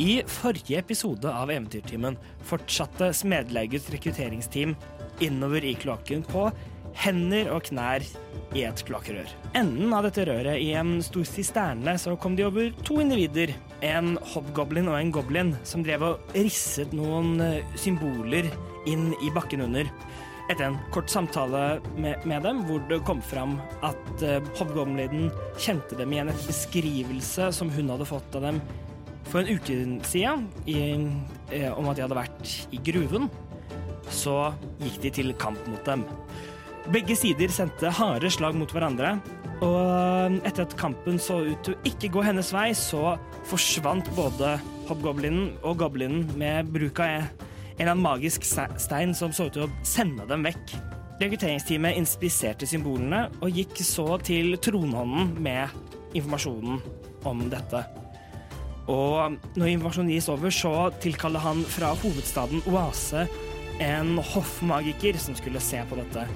I forrige episode av Eventyrtimen fortsatte Smedlaugets rekrutteringsteam innover i kloakken på hender og knær i et kloakkrør. Enden av dette røret i en stor sisterne så kom de over to individer. En hobgoblin og en goblin som drev og risset noen eh, symboler inn i bakken under. Etter en kort samtale med, med dem, hvor det kom fram at uh, hobgoblinen kjente dem igjen etter beskrivelse som hun hadde fått av dem for en uke siden i, eh, om at de hadde vært i gruven, så gikk de til kamp mot dem. Begge sider sendte harde slag mot hverandre, og etter at kampen så ut til å ikke gå hennes vei, så forsvant både hobgoblinen og goblinen med bruk av en eller annen magisk stein som så ut til å sende dem vekk. Rekrutteringsteamet inspiserte symbolene og gikk så til tronhånden med informasjonen om dette. Og når invasjonen gis over, så tilkaller han fra hovedstaden Oase en hoffmagiker som skulle se på dette.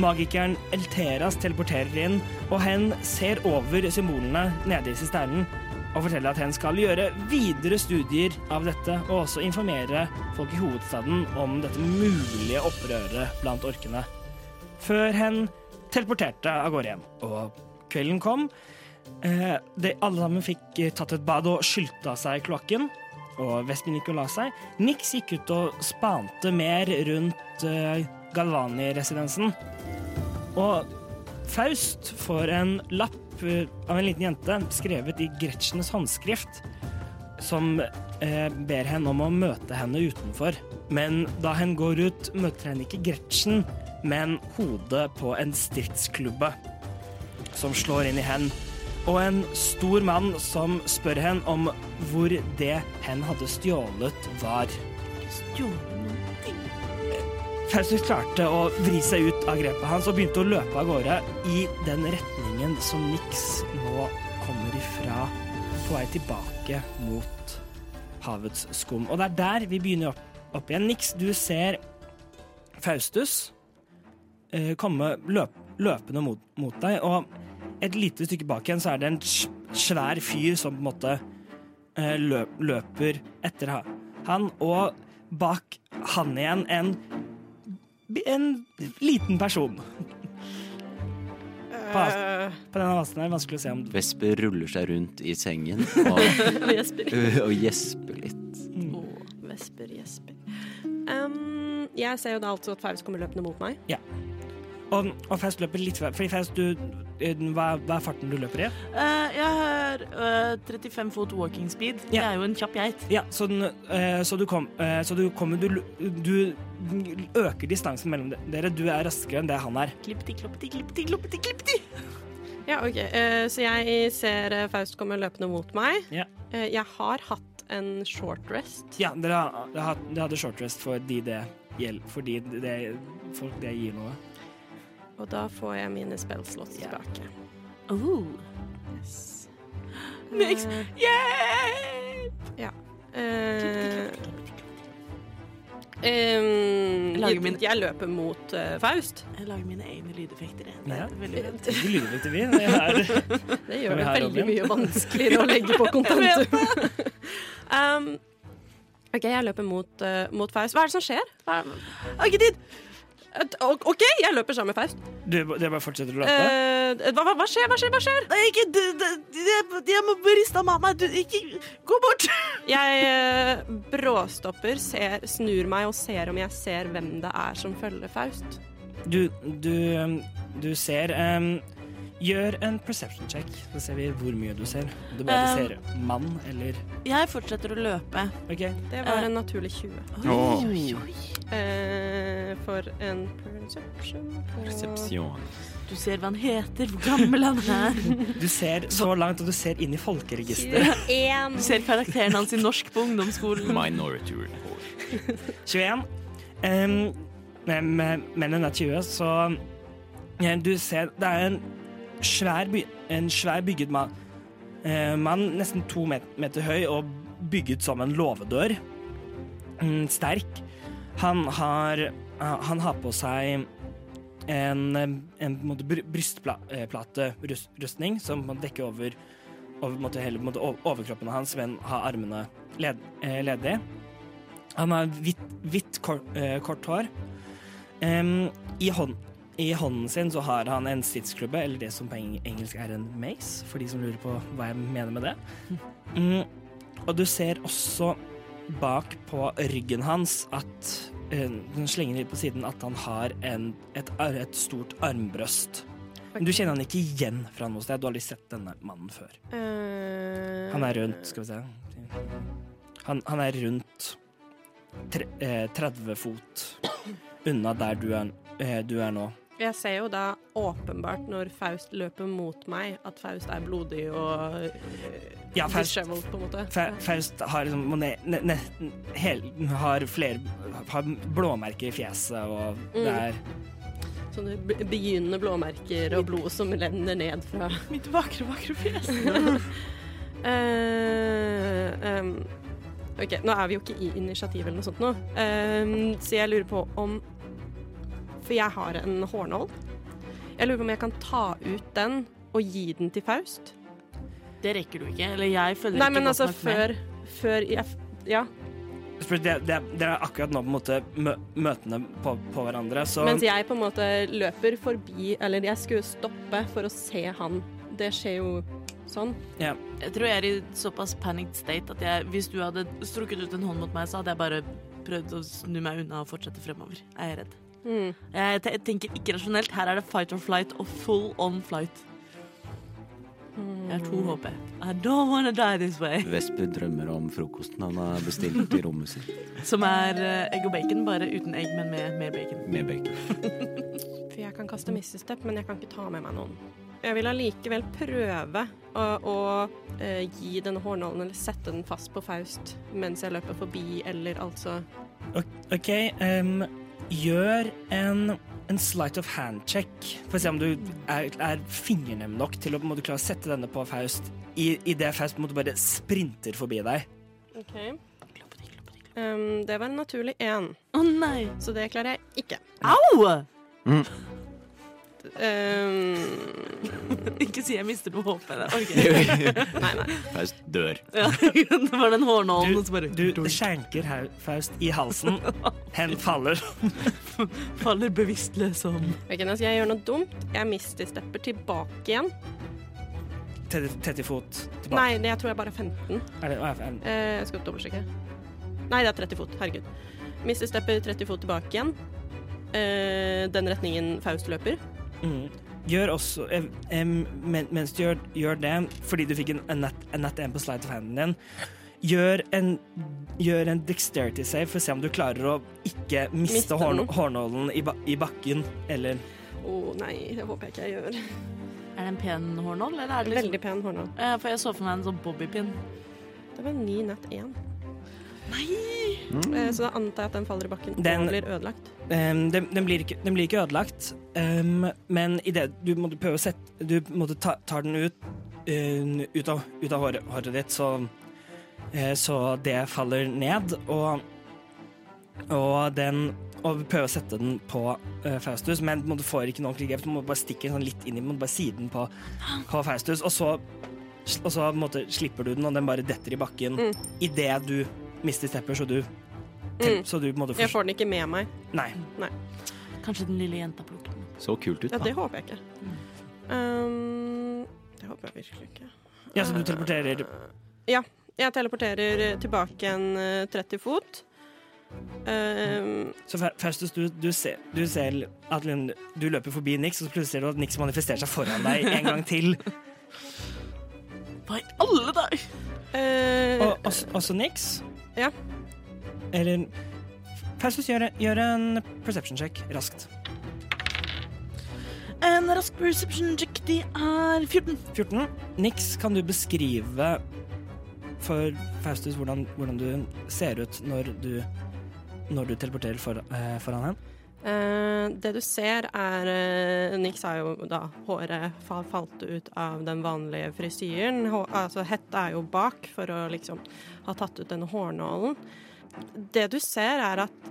Magikeren Elteras teleporterer inn, og hen ser over symbolene nede i sisternen og forteller at hen skal gjøre videre studier av dette, og også informere folk i hovedstaden om dette mulige opprøret blant orkene. Før hen teleporterte av gårde hjem. Og kvelden kom. Eh, de, alle sammen fikk eh, tatt et bad og skylta seg kloakken. Og Vespen gikk la seg. Nix gikk ut og spante mer rundt eh, Galvani-residensen. Og Faust får en lapp av en liten jente skrevet i Gretchens håndskrift, som eh, ber henne om å møte henne utenfor. Men da hen går ut, møter henne ikke Gretchen, men hodet på en stridsklubbe som slår inn i henne. Og en stor mann som spør henne om hvor det hen hadde stjålet, var. Faustus klarte å vri seg ut av grepet hans og begynte å løpe av gårde i den retningen som Nix nå kommer ifra, på vei tilbake mot havets skum. Og det er der vi begynner opp, opp igjen. Nix, du ser Faustus eh, komme løp, løpende mot, mot, deg, og et lite stykke bak igjen så er det en svær fyr som på en måte eh, løp, løper etter han, og bak han igjen en en liten person. På, på denne vasen er det vanskelig å se om Vesper ruller seg rundt i sengen og, og gjesper litt. Mm. Oh, Vesper gjesper. Um, jeg ser jo da altså at Faust kommer løpende mot meg. Ja. Og, og Faust løper litt Fordi Faust, du, hva, hva, er farten du løper i? Uh, jeg har uh, 35 fot walking speed. Det Jeg er jo en kjapp geit. Ja, så, den, uh, så, du kom, så du kommer du, du, øker distansen mellom dere. Du er raskere enn det han er. Klippeti, kloppeti, klippeti, kloppeti, klippeti. Ja, OK. så jeg ser Faust komme løpende mot meg. Ja. jeg har hatt en short rest. Ja, dere, hadde short rest fordi det gjelder Fordi det, folk det gir noe. Og da får jeg mine spellslots tilbake. Oh. Yes. Nix, hjelp! Ja. Uh, um, jeg, min, Jeg løper mot uh, Faust. jeg lager mine egne lydeffekter. Det Ja. er lyder vi. Det Det gjør det veldig Robin? mye vanskeligere å legge på kontentum. um, OK, jeg løper mot, uh, mot Faust. Hva er det som skjer? Hva er... Har OK, jeg løper sammen med Faust. Du, det bare fortsetter å løpe? Eh, hva, hva, hva skjer? Hva skjer? Hva skjer? Nei, ikke det, det, det, Jeg må riste av mamma. Du, ikke Gå bort! Jeg eh, bråstopper, ser, snur meg og ser om jeg ser hvem det er som følger Faust. Du, du, du ser um, Gjør en perception check, så ser vi hvor mye du ser. Du bare Um, ser mann, eller Jeg fortsetter å løpe. Okay. Det var uh, en naturlig 20. Oi, Oi, oi. Uh, for en perception på Resepsjon. Du ser hva han heter, hvor gammel han er. Du ser så langt, og du ser inn i folkeregisteret. 21. Du ser karakteren hans i norsk på ungdomsskolen. Minority report. 21. Um, men men den er 20, så ja, du ser Det er en svær, en svær bygget. Eh, mann nesten to meter høy og bygget som en låvedør. Mm, sterk. Han har, eh, han har på seg en, eh, en brystplaterustning som man dekker over, over hele overkroppen hans, men har armene led, eh, ledige. Han har hvitt, kort, eh, kort hår. Um, i, hånd, I hånden sin så har han en stridsklubbe, eller det som på engelsk er en mace, for de som lurer på hva jeg mener med det. Mm, og du ser også bak på ryggen hans at Hun Den slenger litt på siden at han har en, et, et stort armbrøst. Men du kjenner han ikke igjen fra noe sted. Du har aldri sett denne mannen før. Eh, Han er rundt, skal vi se Han, han er rundt tre, eh, 30 fot unna der du er, eh, du er nå. Jeg ser jo da åpenbart når Faust løper mot meg, at Faust er blodig og eh, Ja, Faust, disheveled, på en måte. Fa- Faust har liksom ne, ne, hel, har flere Har blåmerker i fjeset, og det Mm. er Sånne begynnende blåmerker og blod som renner ned fra Mitt vakre, vakre fjes. uh, um, OK, nå er vi jo ikke i initiativ eller noe sånt nå, Em, så jeg lurer på om For jeg har en hårnål. Jeg lurer på om jeg kan ta ut den og gi den til Faust. Det rekker du ikke. Eller jeg følger Nei, ikke men godt altså nok med. før, før jeg Ja. Det, det, Dere er akkurat nå på en måte mø, møtende på, på hverandre, så Mens jeg på en måte løper forbi Eller jeg skulle stoppe for å se han. Det skjer jo sånn. Jeg tror jeg er i såpass panicked state at jeg, hvis du hadde strukket ut en hånd mot meg, så hadde jeg bare prøvd å snu meg unna og fortsette fremover. Jeg er redd. Mm. Jeg te- tenker ikke rasjonelt. Her er det fight or flight og full on flight. Jeg har to HP. I don't wanna die this way. Vesper drømmer om frokosten han har bestilt i rommet sitt Som er eh, egg og bacon, bare uten egg, men med mer bacon. med bacon. For jeg kan kaste Missy-step, men jeg kan ikke ta med meg noen. Jeg vil allikevel prøve å, å uh, gi denne hårnålen, eller sette den fast på Faust mens jeg løper forbi, eller altså OK, em, gjør en, en slight of hand-check for å se om du er, er fingernem nok til å måte klare å sette denne på Faust i, i det Faust måte bare sprinter forbi deg. OK. Um, det var en naturlig én, Å nei! så det klarer jeg ikke. Au! Um, Ikke si jeg mister noe håp. Det Ok. nei, nei. Faust dør. Ja, det var den hårnålen Du, som bare du skjenker Faust i halsen. Hen faller. faller bevisstløs om. Ok, nå skal jeg gjøre noe dumt. Jeg mister stepper tilbake igjen. 30, 30 fot tilbake. Nei, det, jeg tror jeg bare er 15. Er det, er, er, Eh, jeg skal dobbeltsjekke. Nei, det er 30 fot. Herregud. Mister stepper 30 fot tilbake igjen. Eh, den retningen Faust løper. Mm. Gjør også eh, em, Mens du gjør, gjør det, fordi du fikk en, en, nat, en nat 1 på slide of handen din, gjør en, gjør en dexterity save for å se om du klarer å ikke miste Miste hårn, hårnålen i, ba, i bakken, eller Å nei, det håper jeg ikke jeg gjør. Er det en pen hårnål, eller er det liksom Veldig pen hårnål. Eh, For jeg så for meg en sånn bobbypin. Det var 9 nett 1. Nei! Mm. så da antar jeg at den faller i bakken Den- og blir ødelagt. Um, den, den, blir ikke, den blir ikke ødelagt, um, men idet du måtte prøve å sette Du måtte ta, tar den ut, eh, ut av, ut av håret, håret ditt, så, uh, så det faller ned, og, og den og prøve å sette den på uh, Faustus, men du får ikke noe ordentlig grep. Du må bare stikke den sånn litt inn i den, bare siden på, på Faustus, og så, og så måte, slipper du den, og den bare detter i bakken Mm. idet du mister stepper, så du, til, Mm. så du måtte Jeg får får den ikke med meg. Nei. Kanskje den lille jenta plukker den. Så kult ut, Ja, da. det håper jeg ikke. Um, det håper jeg virkelig ikke. Ja, så du teleporterer Ja. Jeg teleporterer tilbake en eh, 30 fot. Um, Så Fa- Faustus, du, du, ser, du ser at du løper forbi Nix, og så plutselig ser du at Nix manifesterer seg foran deg en gang til. Hva i alle dager? Uh, Og også, også Nix. Ja. Eller Faustus, gjør, gjør en perception check raskt. En rask perception check, de er 14. 14. Nix, kan du beskrive for Faustus hvordan, hvordan du ser ut når du, når du teleporterer for, eh, foran henne? Eh, det du ser er uh, Nix har jo da håret fa falt ut av den vanlige frisyren. Hå altså hetta er jo bak for å liksom ha tatt ut denne hårnålen. Det du ser er at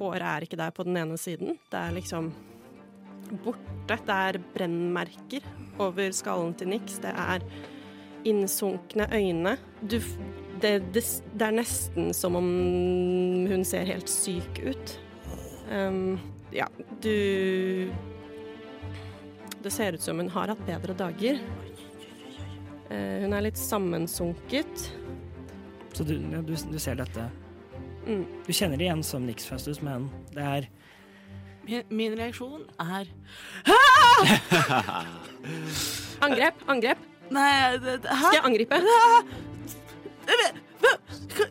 håret er ikke der på den ene siden. Det er liksom borte. Det er brennmerker over skallen til Nix. Det er innsunkne øyne. Du, det, det, det er nesten som om hun ser helt syk ut. Um, ja, du Det ser ut som hun har hatt bedre dager. Uh, hun er litt sammensunket. Så du, ja, du, du ser dette. Mm. Du kjenner det igjen som Nix, Faustus, men det er Min, min reaksjon er Angrep, angrep. Nei, det, det, Skal jeg angripe?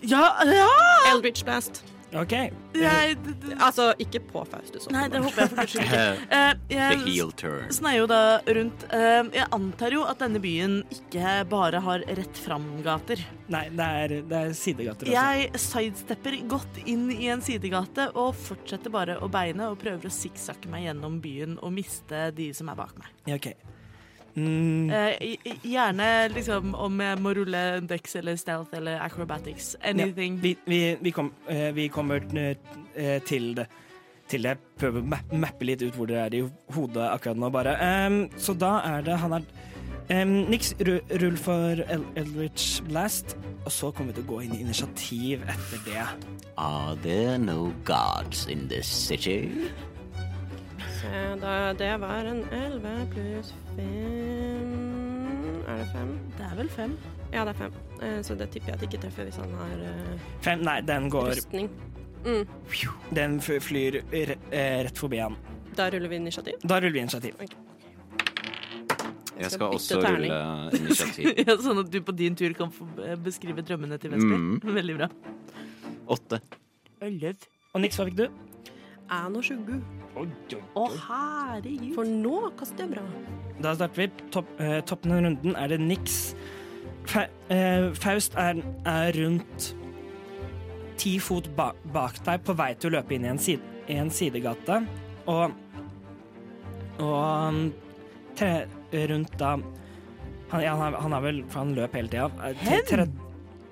Ja, ja! Eldridge Blast. OK. Jeg, Altså, ikke på Faustus. nei, det håper jeg for guds skyld. Eh, The jeg heel turn. sneier jo da rundt eh, Jeg antar jo at denne byen ikke bare har rett fram-gater. Nei, det er, det er sidegater også. Jeg sidestepper godt inn i en sidegate og fortsetter bare å beine og prøver å sikksakke meg gjennom byen og miste de som er bak meg. OK. Mm, Eh, gjerne liksom om jeg må rulle dex eller stealth eller acrobatics. Anything. vi, vi, vi, kom, eh, vi kommer eh, til det. Til det. Prøver å ma- mappe litt ut hvor det er i hodet akkurat nå, bare. Um, så da er det Han er um, Niks, rull for El Eldritch Blast. Og så kommer vi til å gå inn i initiativ etter det. Are there no gods in this city? Se, da, det var en 11 pluss 5 Er det 5? Det er vel fem. Ja, det er 5. Eh, så det tipper jeg at jeg ikke treffer hvis han har eh, Fem, nei, den går rustning. Mm. Den flyr eh, rett forbi han. Da ruller vi initiativ. Da ruller vi initiativ. Jeg skal skal også terning. rulle initiativ. Ja, sånn at du på din tur kan få eh, beskrive drømmene til Vesper. Mm. Veldig bra. Åtte. Elleve. Og Nix, hva fikk du? 20. Å, herregud. For nå kaster jeg bra. Da starter vi. Topp, eh, toppen av runden er det niks. Fa, eh, Faust er, er rundt ti fot ba, bak deg, på vei til å løpe inn i en, side, i en sidegate. Og Og tre, rundt da han, ja, han, er, han er vel For han løp hele tida. Hen?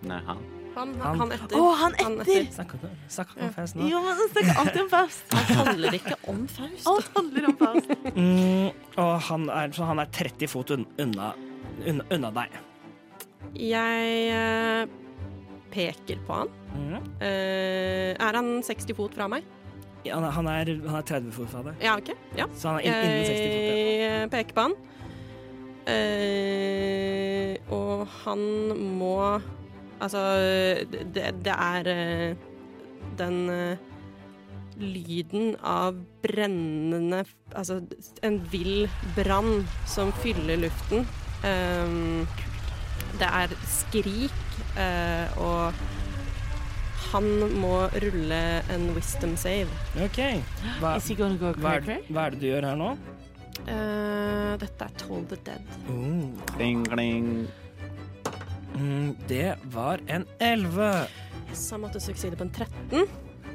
Nei, han. Han, Han- han etter. Å, han etter! Snakker snakker om Faust nå? Jo, men han snakker alltid om Faust. Han handler ikke om Faust. Alt handler om Faust. Mm, og han er, så han er 30 fot unna, unna, unna deg. Jeg uh, peker på han. Mm. Uh, er han 60 fot fra meg? Ja, Han, er, han, er, er 30 fot fra deg, Ja, OK. Ja. så han er innen 60 fot. ja. Jeg peker på han. Uh, og han må Altså, det, det er eh, den eh, lyden av brennende Altså en vill brann som fyller luften. Um, det er skrik, uh, og han må rulle en wisdom save. OK. Hva, go hva, er, hva er det du gjør her nå? Uh, dette er Toll the Dead. Mm. Kling, kling. Mm, det var en 11. Yes, han måtte sukside på en 13.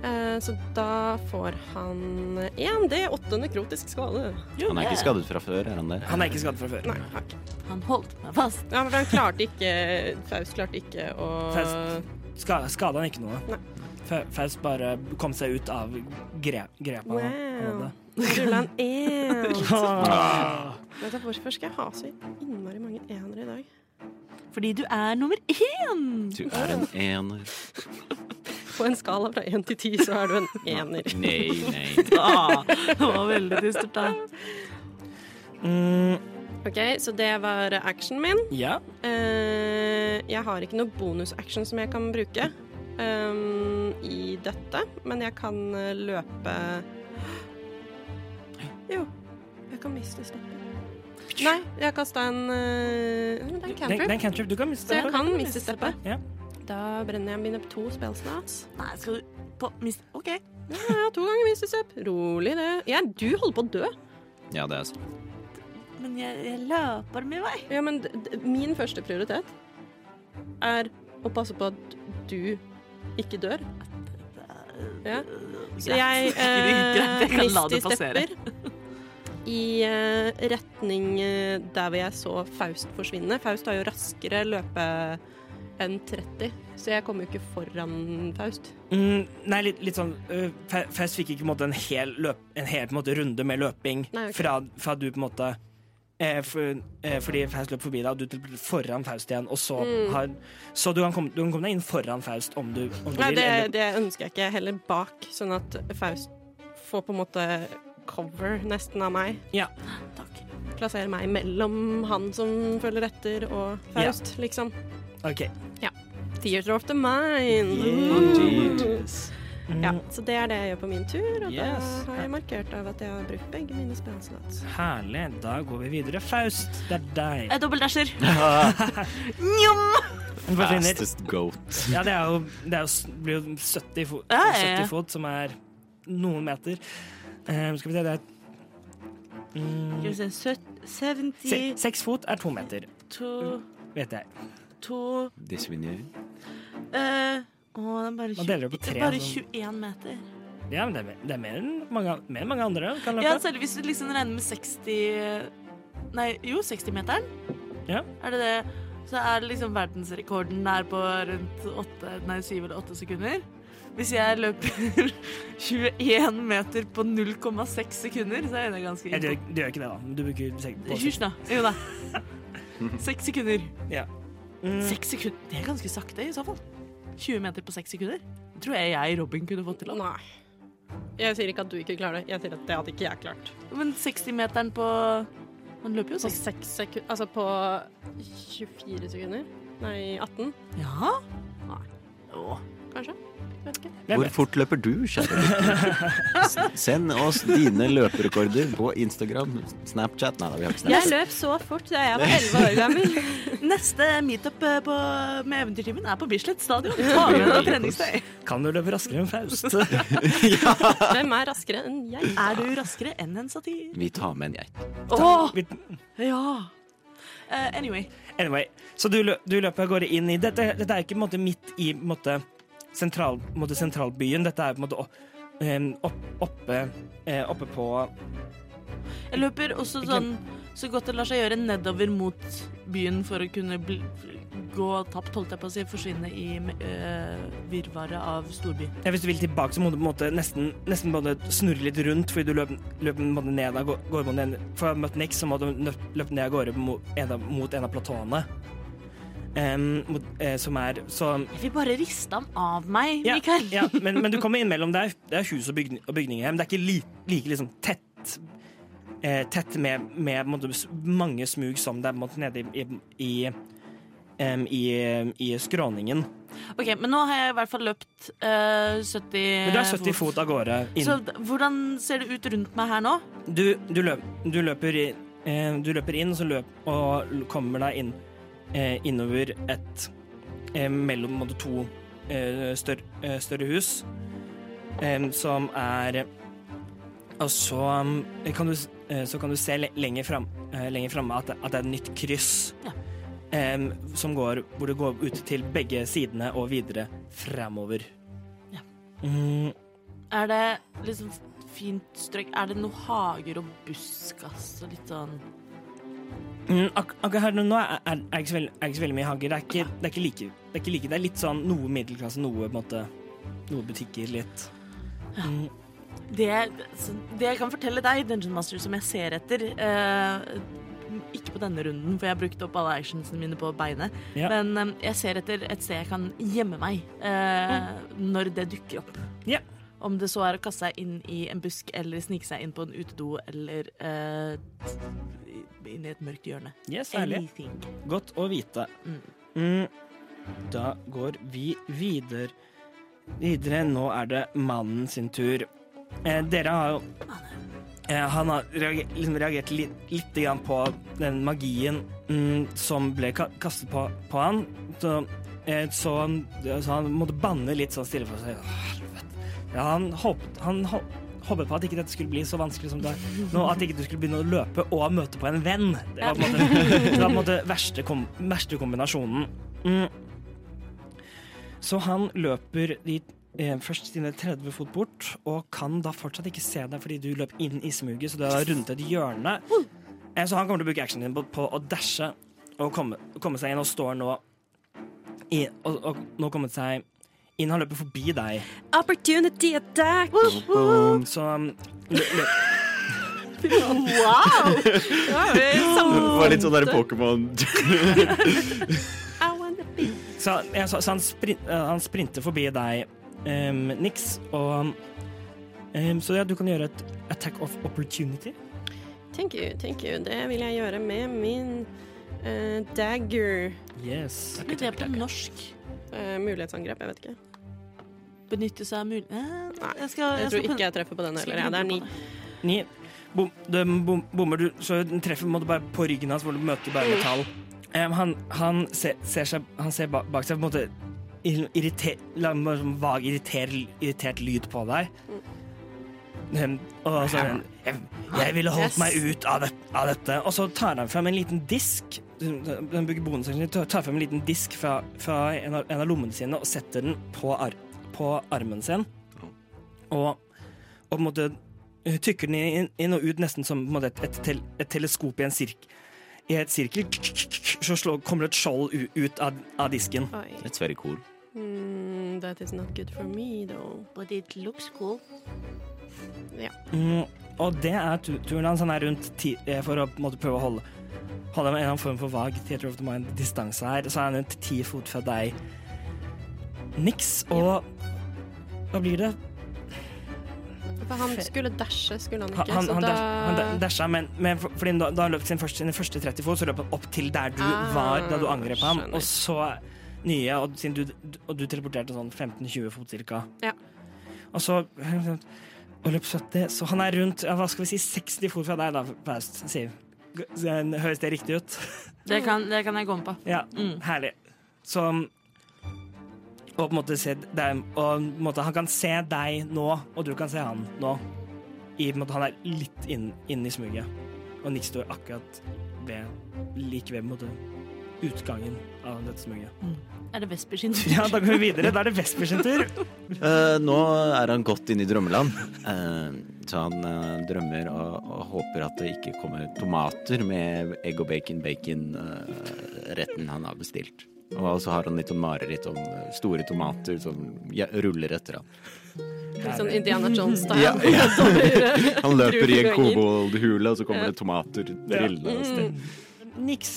Eh, så da får han 1D8 nekrotisk skade. Han er ikke skadet fra før, er han det? Han er ikke skadet fra før. Nei, har. Han holdt meg fast. Ja, men han klarte ikke Faust klarte ikke å Faust. Ska, skada han ikke noe. Nei. Faust bare kom seg ut av gre grepa. han Wow. Rulla en én. Ah. Hvorfor skal jeg ha så innmari mange enere i dag? Fordi du er nummer én! Du er en ener. På en skala fra én til ti så er du en ener. Nei, nei. Ah, det var veldig dystert, da. Mm, OK, så det var actionen min. ja. Uh, jeg har ikke noe bonusaction som jeg kan bruke um, i dette, men jeg kan eh, løpe Jo, jeg kan miste steppen. Nei, jeg kasta en uh, Det er en Det, det cantrip, er en cantrip. Du kan miste så jeg kan miste steppet. Ja. Da brenner jeg mine to spellslots. Nei, skal du på miste? OK. Ja, ja, to ganger miste stepp. Rolig, det. Ja, du holder på å dø. Ja, det er sant. Men jeg, jeg løper med vei. Ja, men d d min første prioritet er å passe på at du ikke dør. Ja. Så jeg det mister stepper i eh, retning eh, der hvor jeg så Faust forsvinne. Faust har jo raskere løpe enn 30, så jeg kommer jo ikke foran Faust. Mm, nei, litt, litt sånn uh, Faust fikk ikke på en måte en hel, løp, en hel måte, runde med løping Nei, okay. fra, fra du på en måte eh, for, eh, Fordi Faust løp forbi deg, og du til foran Faust igjen, og så Mm. har Så du kan, komme, du kan komme deg inn foran Faust om du, om du Nei, vil. det, eller- det ønsker jeg ikke. Heller bak, sånn at Faust får på en måte cover nesten av meg. Ja. Takk. Plassere meg mellom han som følger etter, og Faust, liksom. OK. Theater of the mind. Yeah. Mm, Ja, så det er det jeg gjør på min tur, og Yes. da har jeg markert av at jeg har brukt begge mine spellslots. Herlig. Da går vi videre. Faust, det er deg. Jeg er Njom! Fastest goat. Ja, det er jo, det er jo, blir jo 70 fot, Ja, ja, ja. 70 fot, som er noen meter. Eh, skal vi se, det er mm, Skal vi se 70 se, Seks fot er to meter, to, vet jeg. to Disvinjer. Uh, Å, det er bare, Man deler det er bare sånn. 21 meter. Ja, men det er, det er mer enn mange, mer enn mange andre kan. Ja, selv hvis du liksom regner med 60 Nei, jo, 60-meteren. Ja. Er det det? Så er det liksom verdensrekorden der på rundt 8, nei, 7 eller 8 sekunder. Hvis jeg løper 21 meter på 0,6 sekunder, så er det ganske imponerende. du, du gjør ikke det, da. Du bruker Hysj, da. Jo da. Seks sekunder. Mm, Seks sekunder. Det er ganske sakte, i så fall. 20 meter på seks sekunder. Det tror jeg jeg Robin kunne fått til. Også. Nei. Jeg sier ikke at du ikke klarer det, jeg sier at det hadde ikke jeg klart. Men 60-meteren på Han løper jo På seks seks sekunder Altså på 24 sekunder? Nei, 18, Ja? Nei. Åh. kanskje? Hvor fort løper du, kjære lytter? Send oss dine løperekorder på Instagram, Snapchat Nei da, vi har ikke Jeg løp så fort da jeg var 11 år gammel. Neste meetup eh, på, med Eventyrtimen er på Bislett stadion. Ta med deg treningstøy. Kan du løpe raskere enn Faust? Hvem er raskere enn jeg? Er du raskere enn en satir? Vi tar med en geit. Åh, ja. Uh, anyway. Anyway, så du, lø- du løper av gårde inn i Dette, dette er ikke på en måte, midt i på en måte, sentral, måte, sentralbyen. Dette er på en måte opp, oppe, eh, oppe på Jeg løper også sånn så godt det lar seg gjøre nedover mot byen for å kunne gå tapt, holdt jeg på å si, forsvinne i øh, virvaret av storby. ja, Hvis du vil tilbake, så må du på en måte nesten, nesten både snurre litt rundt, fordi du en måte ned av, går mot en, For å ha møtt Nick, så må du løpe ned av gårde mot en av, mot en av platåene. Eh, som er så Jeg vil bare riste ham av meg, Ja, Mikael. ja men, men du kommer innimellom der. Det er hus og, bygning, og bygninger men det er ikke li, like liksom tett eh, Tett med, med måte, mange smug som det er måte, nede i, i, em, i, i skråningen. Ok, men nå har jeg i hvert fall løpt uh, 70 Men du er 70 fot av gårde. Inn. Så hvordan ser det ut rundt meg her nå? Du, du, løp, du, løper, eh, du løper inn, så løp, og kommer deg inn eh, innover et eh, Mellom måte, to eh, større, eh, større hus, eh, som er Og så um, kan du, eh, så kan du se le lenger fram, eh, lenger at, at det er et nytt kryss. Ja. eh, som går, hvor det går ut til begge sidene og videre framover. Ja. Mm, Er det liksom fint strøk? Er det noe hager og buskas og litt sånn Mm, ak akkurat her nå er, er, er, ikke veldig, er ikke så veldig mye hagger. Det er ikke, det, ikke like, det er ikke like Det er litt sånn noe middelklasse, noe måte noe butikker litt. Mm, Det, det jeg kan fortelle deg, Dungeon Master, som jeg ser etter eh, Ikke på denne runden, for jeg har brukt opp alle actionsene mine på beinet. Ja. Men eh, jeg ser etter et sted jeg kan gjemme meg eh, når det dukker opp. Ja. Om det så er å kaste seg inn i en busk, eller snike seg inn på en utedo, eller uh, inn i et mørkt hjørne. Yes, herlig. Anything. Godt å vite. Mm. Mm, da går vi videre. Videre. Nå er det mannen sin tur. Eh, dere har jo eh, Han har reagert, liksom reagert litt, litt grann på den magien mm, som ble ka kastet på, på han. Så, eh, så, han, så han måtte banne litt sånn stille for seg. Ja, han håpet, han håpet på at ikke dette skulle bli så vanskelig som det er nå. At ikke du skulle begynne å løpe og møte på en venn. Det var på en måte, det var på en måte verste, kom, verste kombinasjonen. Mm. Så han løper de, eh, først sine 30 fot bort, og kan da fortsatt ikke se deg fordi du løp inn i smuget, så du har rundet et hjørne. Eh, så han kommer til å bruke actionen din på, på å dashe og komme, komme seg inn, og står nå i, og, og nå kommet seg inn. Han løper forbi deg. Opportunity attack! Så um, lø, lø, Wow! Det var litt sånn der Pokémon I wanna be Så, ja, så, så han, sprin, eh, han sprinter forbi deg, um, Nix, og um, Så ja, du kan gjøre et attack of opportunity. Thank you, thank you. Det vil jeg gjøre med min uh, dagger. Yes. Blir det på norsk? Uh, mulighetsangrep, jeg vet ikke. Benytte seg av mulig... Eh, Nei, jeg, skal, Jeg tror skal ikke jeg treffer på den heller. Ja, det er ni. Ni. Bom, bom, bommer du, så den treffer måte, bare på ryggen hans, hvor du møter bare metall. Um, han han ser, ser seg Han ser bak, bak seg på en måte ir- irriter, la- sånn vag irriter, irritert lyd på deg. Um, og så er jeg, jeg ville holdt Yes. meg ut av, det, av dette. Og så tar han fram en liten disk. Den bruker bonusen, sin, tar fram en liten disk fra, fra en, av, en av lommene sine og setter den på, ar, på armen sin. Og, og på en måte tykker den inn, inn og ut nesten som på en måte, et, et, tel, et teleskop i en sirk, i et sirkel. Så slår, kommer det et skjold u- ut av, av disken. Oi. It's very cool. Mm, that is not good for me, though. But it looks cool. Mm, og det er turen hans. Han er rundt ti, eh, for å på måte, prøve å holde, holde en eller annen form for vag theater of the mind-distanse her. Så er han rundt ti fot fra deg. Niks. Og hva blir det? For han skulle dashe, skulle han ikke? han, så han, da han da- dasha, men, men for- fordi da, da han løp sin første, sin første 30 fot, så løp han opp til der du Ah, var da du angrep ham. Og så nye, og, siden du, og du teleporterte sånn 15-20 fot cirka. Ja. Og så og løp 70, så han er rundt ja, hva skal vi si, 60 fot fra deg, da, Faust, Siv. Høres det riktig ut? Det kan, det kan jeg gå med på. Ja, Mm. herlig. Så Og på en måte se deg Og på en måte, han kan se deg nå, og du kan se han nå. I, på en måte, han er litt inne inn i smuget. Og Nick står akkurat ved like ved på en måte, utgangen av dette smuget. Er det Vesper sin tur? Ja, da går vi videre. Da er det Vesper sin tur. uh, nå er han godt inne i drømmeland. uh, så han uh, drømmer og, og håper at det ikke kommer tomater med egg og bacon, bacon-retten han har bestilt. Og så har han litt sånn mareritt om eh, store tomater som ruller etter ham. Litt sånn Indiana Jones-style. Ja, ja. Han løper i en koboldhule, og så kommer det tomater drillende av sted. Mm. Niks,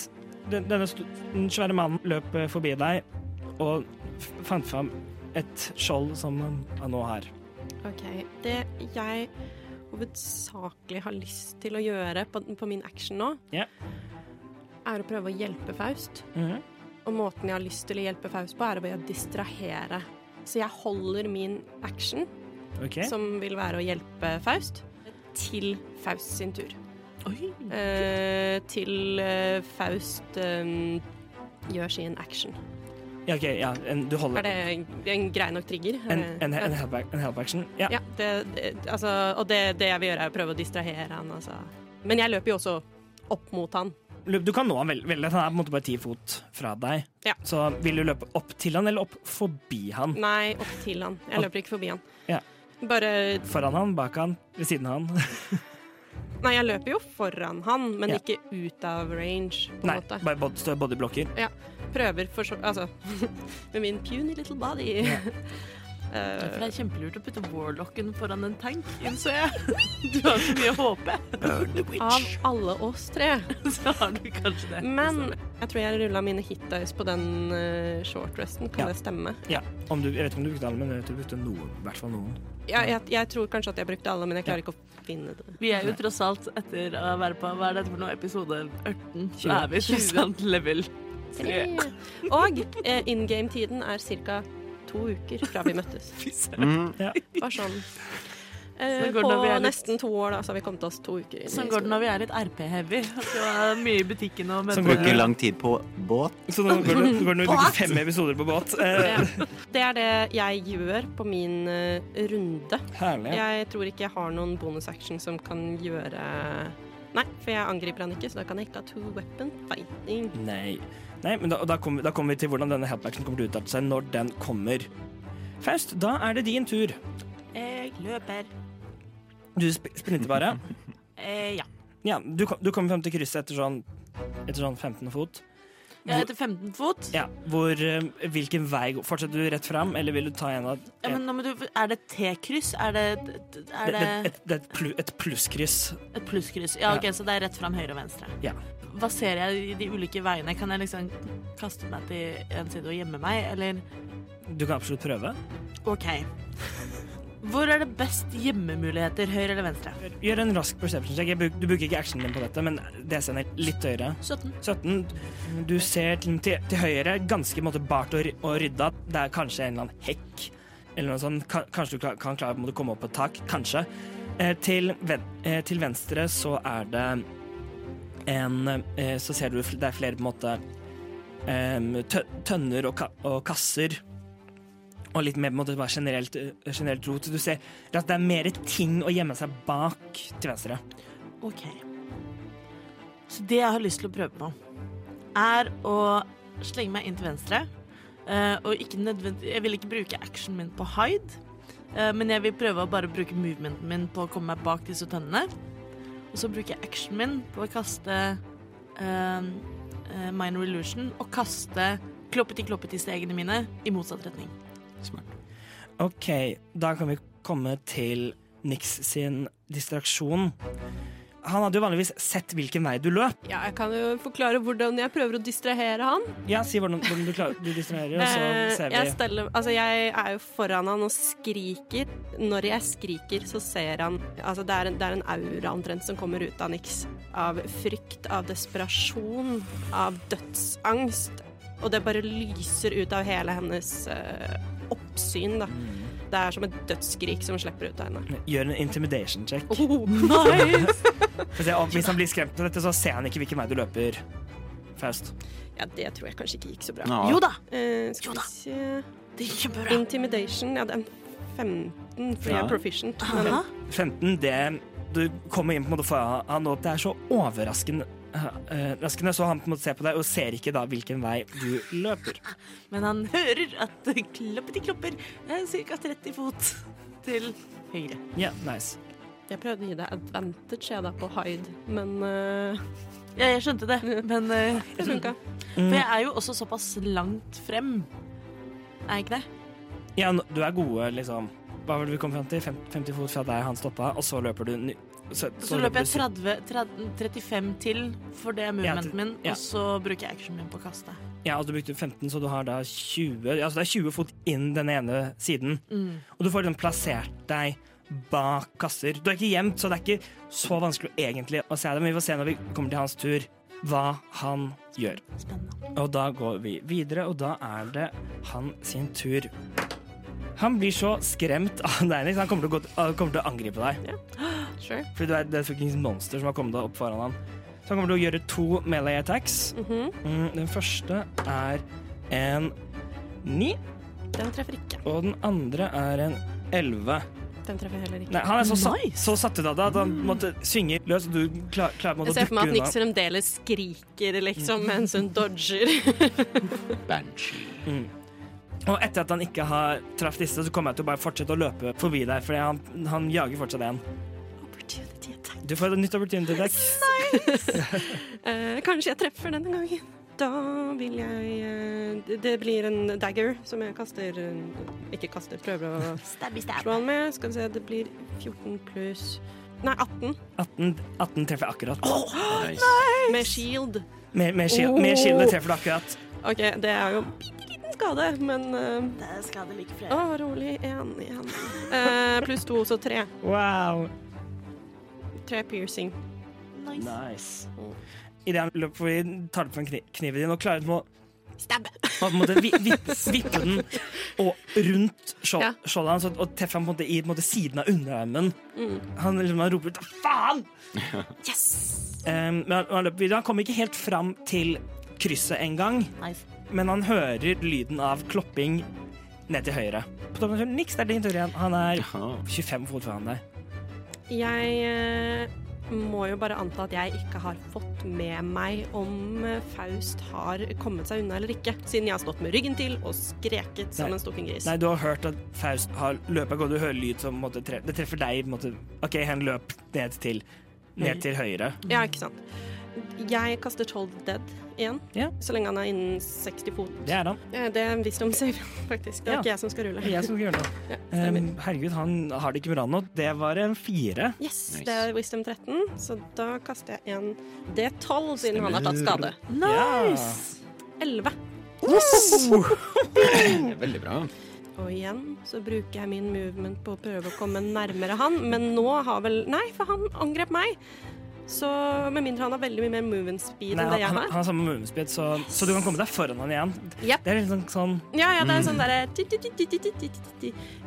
den, denne den svære mannen løp eh, forbi deg og fant fram et skjold som han nå har. OK. Det jeg hovedsakelig har lyst til å gjøre på, på min action nå, yeah. er å prøve å hjelpe Faust. Mhm. Og måten jeg har lyst til å hjelpe Faust på, er å bare distrahere. Så jeg holder min action, okay. som vil være å hjelpe Faust, til Faust sin tur. Oi. Eh, til eh, Faust eh, gjør sin action. Ja, ok, ja, en, du holder Er det en grei nok trigger? en, Er en, en, help, en help action? Ja. Ja, det, det, altså, og det, det jeg vil gjøre, er å prøve å distrahere han. Altså. Men jeg løper jo også opp mot han. Du kan nå han vel- veldig. Han er på en måte bare ti fot fra deg. Ja. Så vil du løpe opp til han, eller opp forbi han? Nei, opp til han. Jeg løper ikke forbi han. Ja. Bare Foran han, bak han, ved siden av han? Nei, jeg løper jo foran han, men Ja. ikke ut av range, på Nei, måte. bare bod- bodyblokker. Prøver for så Altså, med min puny little body. Ja. Eh, For det er kjempelurt å putte warlocken foran en tank, innså jeg. Du har så mye HP. av alle oss tre. Så har du kanskje det. Men jeg tror jeg rulla mine hitdice på den uh, shortresten. Kan Ja. det stemme? Ja, om du, jeg vet ikke om du brukte alle, men jeg tror du brukte noen. I hvert fall noen. Ja, jeg, jeg tror kanskje at jeg brukte alle, men jeg klarer ikke å finne det. Vi er jo tross alt, etter å være på hva er dette for noe, episode 18, så er vi tross alt level 3. Og eh, in game-tiden er ca. to uker fra vi møttes. Søren. Mm. Bare sånn. Eh, Sånn går det på litt- nesten to år da, så har vi kommet oss to uker inn Sånn går det når vi er litt RP-heavy. Det mye i butikken og Sånn møter går Bruker lang tid på båt. Så nå går det, går det når vi bruker fem episoder på båt. Eh, Ja. Det er det jeg gjør på min eh, runde. herlig. Jeg tror ikke jeg har noen bonusaction som kan gjøre Nei, for jeg angriper han ikke, så da kan jeg ikke ha two weapon fighting. Nei. Nei, men da, da kommer da kommer vi til hvordan denne help kommer til å utarte seg når den kommer. Faust, da er det din tur. Jeg løper. Du sp sprinter bare. Eh, ja. Ja, du, du kommer frem til krysset etter sånn, etter sånn 15 fot. Jeg heter etter 15 fot. Ja, hvor, eh, hvilken vei går Fortsetter du rett fram, eller vil du ta en av Ja, du, er det T-kryss? Er det, er det, det det, et, det et, plu, et plusskryss. et plusskryss? Ja, ok, så det er rett fram høyre og venstre. Ja. Hva ser jeg i de ulike veiene? Kan jeg liksom kaste meg til en side og gjemme meg, eller Du kan absolutt prøve. OK. Hvor er det best gjemmemuligheter, høyre eller venstre? Gjør en rask perception check. Bruk, du bruker ikke actionen din på dette, men DC-en er litt høyere. 17. 17. Du ser til, til, til høyre, ganske måte bart og, og rydda. Det er kanskje en eller annen hekk. Eller noe sånt. Ka- Kanskje du kan klare å komme opp på et tak. Kanskje. Eh, til, ven, eh, til venstre så er det en eh, Så ser du det er flere på en måte em, tønner og, ka og kasser. Og litt mer på en måte bare generelt, eh, generelt rot. Du ser at det er mer ting å gjemme seg bak til venstre. OK. Så det jeg har lyst til å prøve på, er å slenge meg inn til venstre. eh, og ikke nødvendig Jeg vil ikke bruke actionen min på hide, eh, men jeg vil prøve å bare bruke movementen min på å komme meg bak disse tønnene. Og så bruker jeg actionen min på å kaste uh, minor illusion og kaste kloppeti-kloppeti-stegene mine i motsatt retning. Smart. Ok, da kan vi komme til Nix sin distraksjon. Han hadde jo vanligvis sett hvilken vei du løp. Ja, jeg kan jo forklare hvordan jeg prøver å distrahere han. Ja, Si hvordan, hvordan du, klarer, du distraherer, og så ser ser jeg, vi. steller, altså jeg er jo foran han og skriker. Når jeg skriker, så ser han Altså, det er en, det er en aura omtrent som kommer ut av niks. Av frykt, av desperasjon, av dødsangst. Og det bare lyser ut av hele hennes eh, oppsyn, da. Mm. Det er som et dødsskrik som slipper ut av henne. Gjør en intimidation check. Oh, Nice! Se, hvis han blir skremt av dette, så ser han ikke hvilken vei du løper. Faust. Ja, det tror jeg kanskje ikke gikk så bra. Ja. Jo da, Eh, Jo da. vi se det gikk kjempebra. Intimidation, ja, det er en 15, for jeg er proficient. Men 15, det Du kommer inn på en måte ha han, opp. det er så overraskende raskende, så han på en måte ser på deg og ser ikke da hvilken vei du løper. Men han hører at det kloppeti klopper er ca. 30 fot til høyre. Ja, nice. Jeg prøvde å gi deg advantage jeg da på hide, men uh, Ja, jeg skjønte det, men uh, det funka. For jeg er jo også såpass langt frem. Er jeg ikke det? Ja, du er gode, liksom. Hva var det vi kom fram til? 50 fot fra der han stoppa, og så løper du ny- Så, Så løper jeg 30, 30, 35 til, for det movementen min, ja. og så bruker jeg actionen min på å kaste. Ja, altså du brukte 15, så du har da 20 Altså det er 20 fot inn den ene siden. Mm. Og du får liksom plassert deg bak kasser. Du er ikke gjemt, så det er ikke så vanskelig egentlig å se det, men vi får se når vi kommer til hans tur, hva han gjør. Spennende. Og da går vi videre, og da er det han sin tur. Han blir så skremt av deg, Nix. Han kommer til, å gå, kommer til å angripe deg. Sure. Fordi du er det er et fuckings monster som har kommet opp foran han. Så han kommer til å gjøre to melee attacks. Mhm. Mm, den første er en ni, Den treffer ikke. og den andre er en elleve. Den treffer heller ikke. Nei, han er så, Nice. så satt ut av det at han måtte svinge løs, og du klar, å dukke unna. Jeg ser for meg at Nix fremdeles skriker liksom mens hun dodger. Banshee. Mm. Og etter at han ikke har traff disse, så kommer jeg til å bare fortsette å løpe forbi deg, for han, han jager fortsatt en. Du får et nytt opportunity deck. Eh, kanskje jeg treffer denne gangen. da vil jeg uh, det- blir en dagger som jeg kaster uh, Ikke kaster, prøver å Stabby stab. slå han med. Skal vi se, det blir 14 pluss Nei, 18 18, 18 treffer akkurat. Nice. med shield. Med, med, shield, med shieldet treffer du akkurat. OK, det er jo skade, men uh, Det er skade like Å, flere. rolig. Én igjen. Uh, pluss to, så tre. Wow. Tre piercing. Nice. Nice. Idet han løper forbi, tar du på en kni kniven din og klarer å Stabbe. på en måte vi- vippe, vippe den og rundt Ja. skjoldet hans og, treffe ham på en måte i på en måte, siden av underarmen. Mm. Han, liksom, han roper ut 'faen'! Yes! Um, men han, han løper videre. Han kommer ikke helt fram til krysset engang, nice. men han hører lyden av klopping ned til høyre. På toppen av Niks, det er din tur igjen. Han er 25 fot foran deg. Jeg eh, må jo bare anta at jeg ikke har fått med meg om eh, Faust har kommet seg unna eller ikke, siden jeg har stått med ryggen til og skreket som en stukken gris. Nei, du har hørt at Faust har løpet av gårde. Du hører lyd som måtte tre, Det treffer deg. Måtte. OK, han løp ned til, ned til høyre. Ja, ikke sant. Jeg kaster Told Dead igjen, Ja. så lenge han er innen 60 fot. Det er han. Eh, Det er en wisdom save, faktisk. Det er Ja. ikke jeg som skal rulle. Jeg som skal rulle. Ja. Um, herregud, han har det ikke bra nå. Det var en fire. Yes, Nice. det er wisdom 13, så da kaster jeg en D12 siden han har tatt skade. Nice! 11. Veldig bra. Og igjen så bruker jeg min movement på å prøve å komme nærmere han, men nå har vel Nei, for han angrep meg. Så Med mindre han har veldig mye mer move and speed Nei, enn det jeg har. Han, har sånn samme move and speed, så, så, du kan komme deg foran han igjen. Yep. Det er litt sånn, sånn Ja, ja, det er sånn derre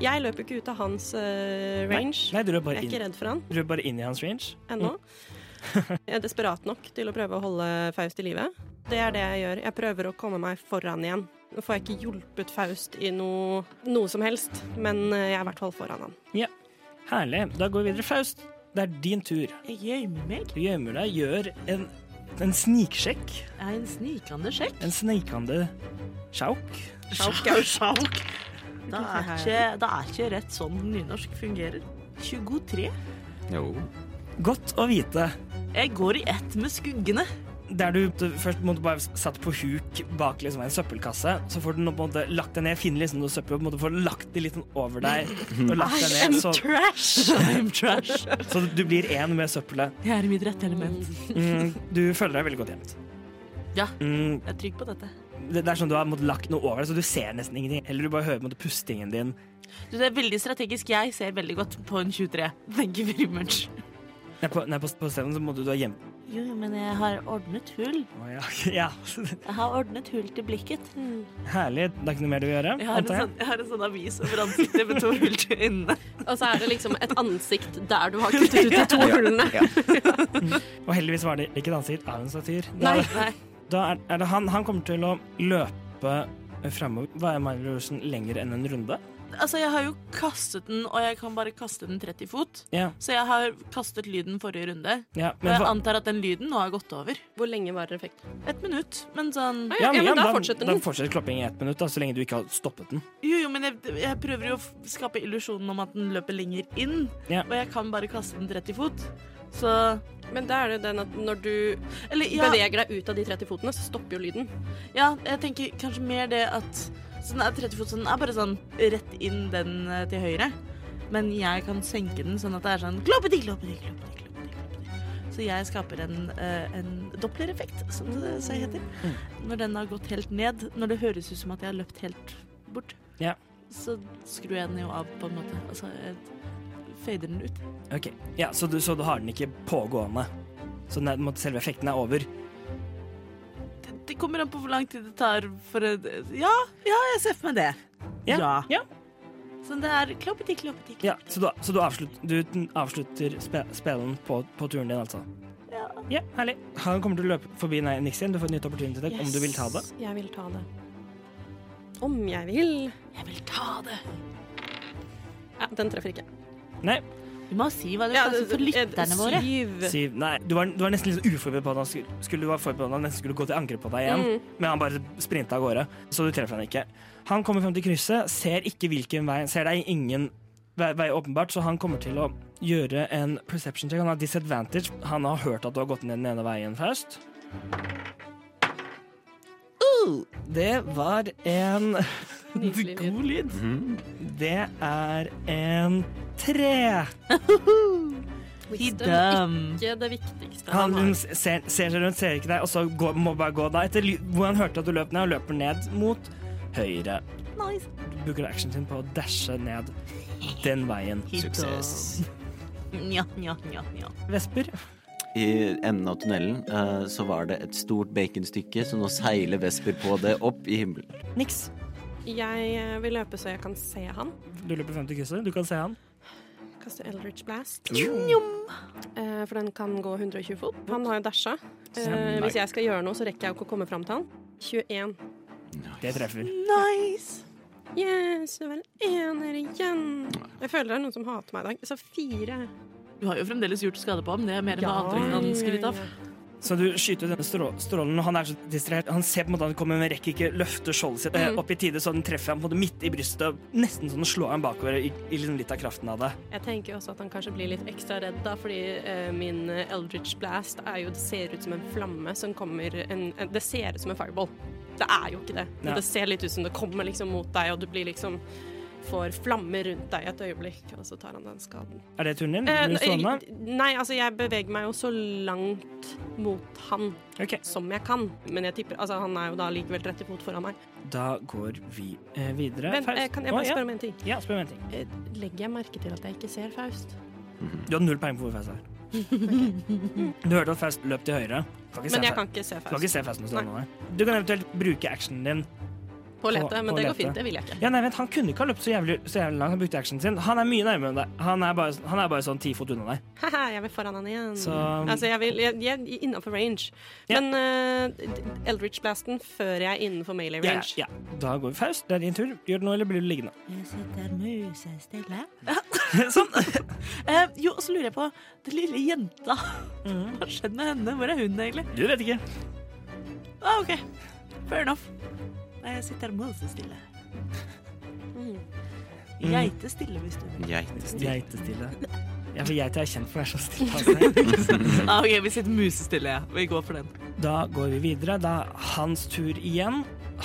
Jeg løper ikke ut av hans uh, range. Nei, nei, du løper bare jeg er ikke redd for han. Du løper bare inn i hans range. Ennå. Mm. jeg er desperat nok til å prøve å holde Faust i live. Det er det jeg gjør. Jeg prøver å komme meg foran igjen. Nå får jeg ikke hjulpet Faust i noe, noe som helst, men eh, jeg er i hvert fall foran han. Ja, Herlig. Da går vi videre. Faust, det er din tur. Jeg gjemmer meg. Du gjemmer deg, gjør en, en sniksjekk. Er en snikende sjekk. En snikende sjauk. Sjauk er jo sjauk. Det er ikke, det er ikke rett sånn nynorsk fungerer. 23. Jo. Godt å vite. Jeg går i ett med skuggene. Der du først måtte bare satt på huk bak liksom en søppelkasse, så får du nå på en måte lagt deg ned, finner liksom noe søppel og på en måte får lagt det litt sånn over deg. Og lagt deg ned, så, trash. I'm trash. så du blir én med søppelet. Jeg er i mitt rette element. Mm, du føler deg veldig godt gjemt. Ja. Mm, Jeg er trygg på dette. det, det er sånn du har måtte, lagt noe over deg, så du ser nesten ingenting. Eller du bare hører måtte, pustingen din. Du, det er veldig strategisk. Jeg ser veldig godt på en 23. Thank you very much. Nei, på, nei, på, på stedet så må du, du ha gjemt Jo, men jeg har ordnet hull. Å, ja. ja. Jeg har ordnet hull til blikket. Herlig. Det er ikke noe mer du vil gjøre? Jeg har en sånn, jeg har en sånn avis over ansiktet med to hull til øynene. Og så er det liksom et ansikt der du har kuttet ut de to hullene. Og heldigvis var det ikke et ansikt av en satyr. Da, Nei. Nei. da er, er det han. Han kommer til å løpe framover. Hva er Magnus lenger enn en runde? Altså, jeg har jo kastet den, og jeg kan bare kaste den 30 fot. Ja. Så jeg har kastet lyden forrige runde. ja Og men jeg hva- antar at den lyden nå har gått over. Hvor lenge varer effekten? Et minutt. Men sånn Ja, ja, men da fortsetter den. Da fortsetter klopping i ett minutt, da, så lenge du ikke har stoppet den. Jo, jo, men jeg, jeg prøver jo å f- skape illusjonen om at den løper lenger inn. Ja. Og jeg kan bare kaste den 30 fot. Så Men da er det den at når du Eller ja, beveger deg ut av de 30 fotene, så stopper jo lyden. ja, jeg tenker kanskje mer det at Så den er 30 fot, så den er bare sånn rett inn den eh, til høyre. Men jeg kan senke den sånn at det er sånn kloppeti, kloppeti, kloppeti. Så jeg skaper en, eh, en dopplereffekt, som det seg heter. Når den har gått helt ned, når det høres ut som at jeg har løpt helt bort, Ja. så skrur jeg den jo av på en måte. Altså, jeg fader den ut. Ok, ja, Så du, så du har den ikke pågående? Så den selve effekten er over? Det, kommer an på hvor lang tid det tar for å Ja, ja, jeg ser for meg det. Ja. ja. Så det er kloppeti, kloppeti, kloppeti. Ja, Så du, så du, avslutter, du avslutter spe, spelen på, på turen din, altså? Ja. Ja, herlig. Han kommer til å løpe forbi nei, igjen. Du får et nytt opportunity yes. om du vil ta det. Jeg vil ta det. Om jeg vil. Jeg vil ta det. Ja, den treffer ikke. Nei, Vi må si hva det Ja, koster for lytterne våre. Syv. Syv. Nei, du var, du var nesten litt uforberedt på at han skulle, skulle, du var forberedt på at han nesten skulle gå til angrep på deg igjen, Mm. men han bare sprinta av gårde, så du treffer han ikke. Han kommer frem til krysset, ser ikke hvilken vei, ser deg ingen vei, vei åpenbart, så han kommer til å gjøre en perception check. Han har disadvantage. Han har hørt at du har gått ned den ene veien først. Det var en Nydelig lyd. god lyd. Mhm. Det er en tre. Wisdom, ikke det viktigste Han han hun ser, ser seg rundt, ser ikke deg, og så går, må bare gå da etter hvor han hørte at du løp ned, og løper ned mot høyre. Nice. Du bruker actionen sin på å dashe ned den veien. Suksess. Nja, nja, nja, nja. Vesper, I enden av tunnelen uh, så var det et stort baconstykke, så nå seiler Vesper på det opp i himmelen. niks. Jeg eh, vil løpe så jeg kan se han. Du løper 50 krysser, du kan se han. Kaste Eldritch Blast. Eh, for den kan gå 120 fot. Han har jo dasha. Uh, hvis jeg skal gjøre noe, så rekker jeg jo ikke å komme fram til han. 21. Det treffer. Nice. Yes, det var en ener igjen. Jeg føler det er noen som hater meg i dag. Så fire. Du har jo fremdeles gjort skade på ham. Det er mer enn hva andre kan skryte av. Så du skyter denne strå strålen, og han er så distrahert. Han ser på en måte han kommer, men rekker ikke løfte skjoldet sitt eh, Mm. opp i tide, så den treffer ham på det midt i brystet. og Nesten sånn å slå ham bakover i, i liksom litt av kraften av det. Jeg tenker også at han kanskje blir litt ekstra redd, da, fordi uh, min Eldridge Eldritch Blast er jo, det ser ut som en flamme som kommer en, en, Det ser ut som en fireball. Det er jo ikke det. Men Ja. det ser litt ut som det kommer liksom mot deg, og du blir liksom får flammer rundt deg et øyeblikk, og så tar han den skaden. Er det din? Eh, du nei, altså jeg beveger meg jo så langt mot han okay. som jeg kan, men jeg tipper Altså, han er jo da likevel 30 fot foran meg. da går vi eh, videre. Men Faust. eh, kan jeg bare ja. spørre om en ting? Ja, spør om en ting. Eh, Legger jeg merke til at jeg ikke ser Faust? Du har null peiling på hvor Faust er. Du hørte at Faust løp til høyre. Men jeg Faust. kan ikke se Kan Faust. ikke se Faust. Du kan eventuelt bruke actionen din. På lete, på- men på det går fint. Det vil jeg ikke. Ja, nei, vent, Han kunne ikke ha løpt så jævlig, så jævlig langt. Han brukte actionen sin. Han er mye nærmere enn deg. Han er bare, han er bare sånn ti fot unna deg. Haha, jeg vil foran han igjen. Så- Altså, jeg vil jeg, jeg er innafor range. Ja. Men uh, Eldritch Blasten før jeg er innenfor melee range. ja. Da går vi Faust. Det er din tur. Gjør det nå, eller blir du liggende? Jeg sitter musestille. sånn. uh, jo, og så lurer jeg på den lille jenta. Mhm. Hva skjedde med henne? Hvor er hun egentlig? Du vet ikke. Ah, OK. Fair enough. Nei, jeg sitter musestille. Mm. Geitestille, hvis du vil. Geitestil. Geitestille. Ja, for geiter er kjent for å være så stille. Altså. Ah, OK, vi sitter musestille, ja. Vi går for den. Da går vi videre. Det er hans tur igjen.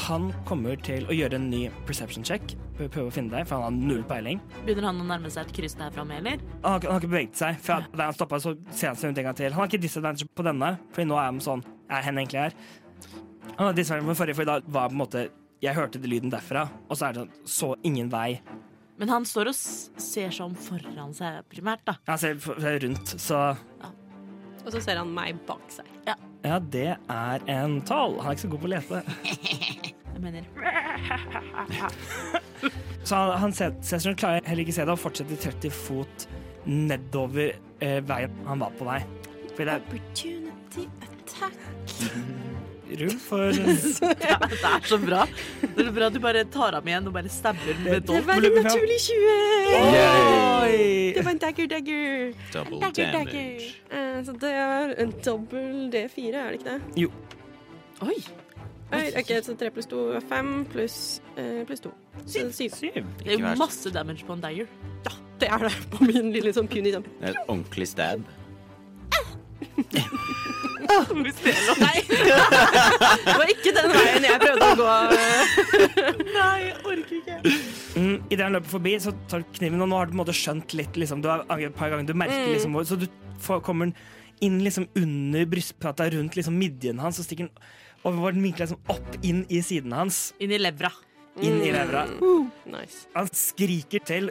Han kommer til å gjøre en ny perception check. Prøve å finne deg, for han har null peiling. Begynner han å nærme seg et kryss der framme, eller? Han har, han har ikke beveget seg. For da han stoppa, så ser han seg rundt en gang til. Han har ikke disadvantage på denne, for nå er han sånn Er hen egentlig her? Han har disadvantage på forrige, for da var på en måte Jeg hørte det lyden derfra, og så er det sånn Så ingen vei. Men han står og ser sånn foran seg primært, da. Han ser rundt, så Og så ser han meg bak seg. Ja, det er en tall. Han er ikke så god på å lete. Jeg mener Så han, han ser, ser rundt, klarer heller ikke se det, og fortsetter 30 fot nedover eh, veien han var på vei. For det er Opportunity attack. Rom for Det er så bra. Det er så bra at du bare tar ham igjen og bare stabber med dolk. Det var en naturlig 20! Oi! Det var en dagger, dagger. Double Dagger, damage. dagger. Eh, så det er en dobbel D4, er det ikke det? Oi! Oi, ok, Så tre pluss to er fem, pluss eh, pluss to. Så syv. Syv. Det er jo masse damage på en dagger. Ja, det er det på min lille sånn puny sånn. Det er et ordentlig stab. Nei! det var ikke den veien jeg prøvde å gå. Nei, jeg orker ikke. Mm, Idet han løper forbi, så tar du kniven, og nå har du på en måte skjønt litt. Liksom, du har angrepet et par ganger, du merker Mm. liksom hvor Så du får, kommer den inn liksom under brystplata, rundt liksom midjen hans, og stikker den over den vinkler liksom opp inn i siden hans. Inn i levra. Inn i levra. Nice. Han skriker til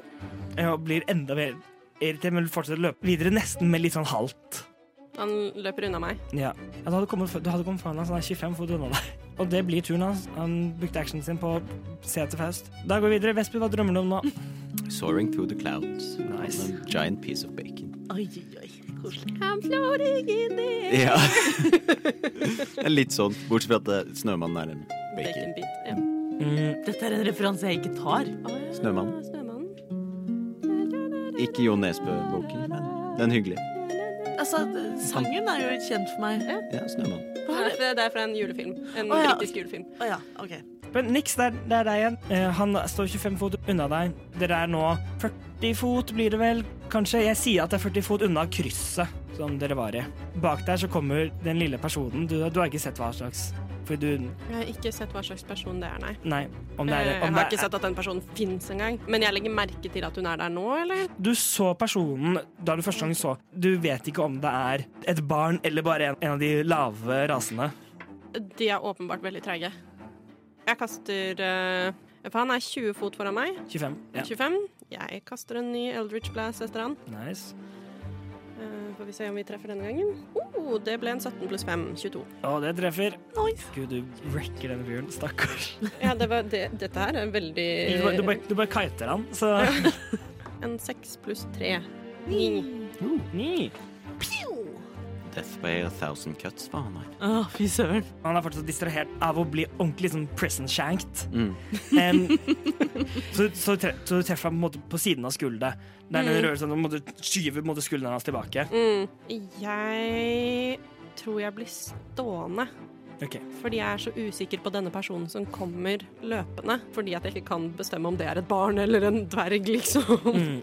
og blir enda mer irritert, men fortsetter å løpe videre, nesten med litt sånn halt. Han løper unna meg. Ja. ja du, hadde kommet, du hadde kommet foran hans, han er 25 fot unna deg. Og det blir turen hans. Han brukte actionen sin på å se etter Faust. Da går vi videre. Vesper, hva drømmer du om nå? Soaring through the clouds. Nice. A giant piece of bacon. Oi, oi, oi. Koselig. I'm floating in the air. Ja. det er litt sånn, bortsett fra at snømannen er en bacon. Bacon bit, Ja. Mm, Dette er en referanse jeg ikke tar. Ja. Snømannen. Snømannen. Ikke Jo Nesbø-boken, men den hyggelige. Altså, sangen er jo kjent for meg. Ja, Snømann. Er det? Det er fra en julefilm. En oh, ja. britisk julefilm. Oh, ja, okay. Men Nix, det er, det er deg igjen. Eh, han står 25 fot unna deg. Dere er nå 40 fot, blir det vel? Kanskje? Jeg sier at det er 40 fot unna krysset som dere var i. Bak der så kommer den lille personen. Du, du har ikke sett hva slags For du Jeg har ikke sett hva slags person det er, nei. Nei. Om det er, Eh, om jeg har ikke sett at den personen fins engang. Men jeg legger merke til at hun er der nå, eller? Du så personen da du første gang så Du vet ikke om det er et barn eller bare en, en av de lave rasene. De er åpenbart veldig treige. Jeg kaster uh, For han er 20 fot foran meg. 25. Ja. 25. Jeg kaster en ny Eldridge Blast etter han. Nice. Får vi se om vi treffer denne gangen. Oh, det ble en 17 pluss 5. 22. Å, det treffer. Nice. Gud, du wrecker denne fyren. Stakkars. Ja, det var, det, dette her er veldig Du bare, du bare, du bare kiter han, så En 6 pluss 3. 9. uh, Ni. Death by a thousand cuts var han her. Å, fy søren. Han er fortsatt distrahert av å bli ordentlig sånn prison shanked. Mm. Um, så, så, tre, så du treffer ham på, måte på siden av skulderen. Det er en rørelse som sånn, du måtte skyve på en måte skulderen hans tilbake. Mm. Jeg tror jeg blir stående. Okay. Fordi jeg er så usikker på denne personen som kommer løpende. Fordi at jeg ikke kan bestemme om det er et barn eller en dverg, liksom. Mm.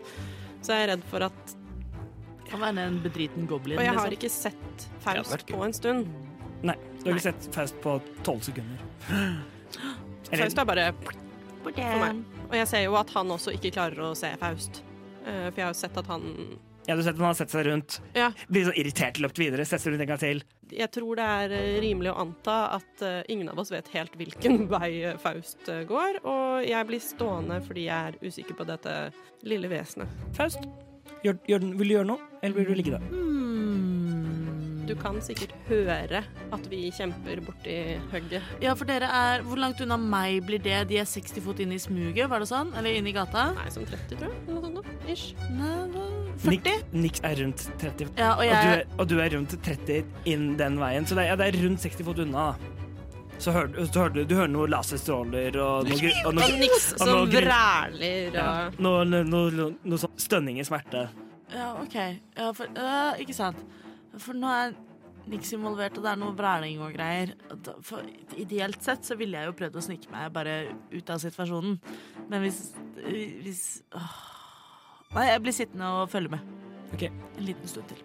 Så jeg er redd for at Kan være en bedriten goblin. Og jeg har liksom. ikke sett Faust på en stund. Nei, du har ikke sett Faust på tolv sekunder. Faust er bare for meg. Og jeg ser jo at han også ikke klarer å se Faust. Eh, for jeg har jo sett at han ja, du har sett at han har sett seg rundt, Ja, blir så irritert, løpt videre, setter seg rundt en gang til. jeg tror det er eh, rimelig å anta at eh, ingen av oss vet helt hvilken vei Faust går, og jeg blir stående fordi jeg er usikker på dette lille vesenet. Faust, gjør, gjør, den- vil du gjøre noe, eller vil du ligge der? Hmm. Du kan sikkert høre at vi kjemper borti hugget. Ja, for dere er Hvor langt unna meg blir det? De er 60 fot inn i smuget, var det sånn? Eller inn i gata? Nei, som 30, tror jeg. Eller noe sånt. da. Ish. Nei? Nick, 40? Nick er rundt 30, Ja, og og, du er, og du er rundt 30 inn den veien, så det er, ja, det er rundt 60 fot unna. da. Så hører, du- så hører du, du hører noe laserstråler og noe, og noe, Og niks og som noe gr- vræler og ja, noe, noe, noe, noe sånn stønning i smerte. Ja, OK. Ja, for, øh, ikke sant. For nå er niks involvert, og det er noe vræling og greier. For ideelt sett så ville jeg jo prøvd å snike meg bare ut av situasjonen. Men hvis, hvis åh. Nei, jeg blir sittende og følge med. Ok, En liten stund til.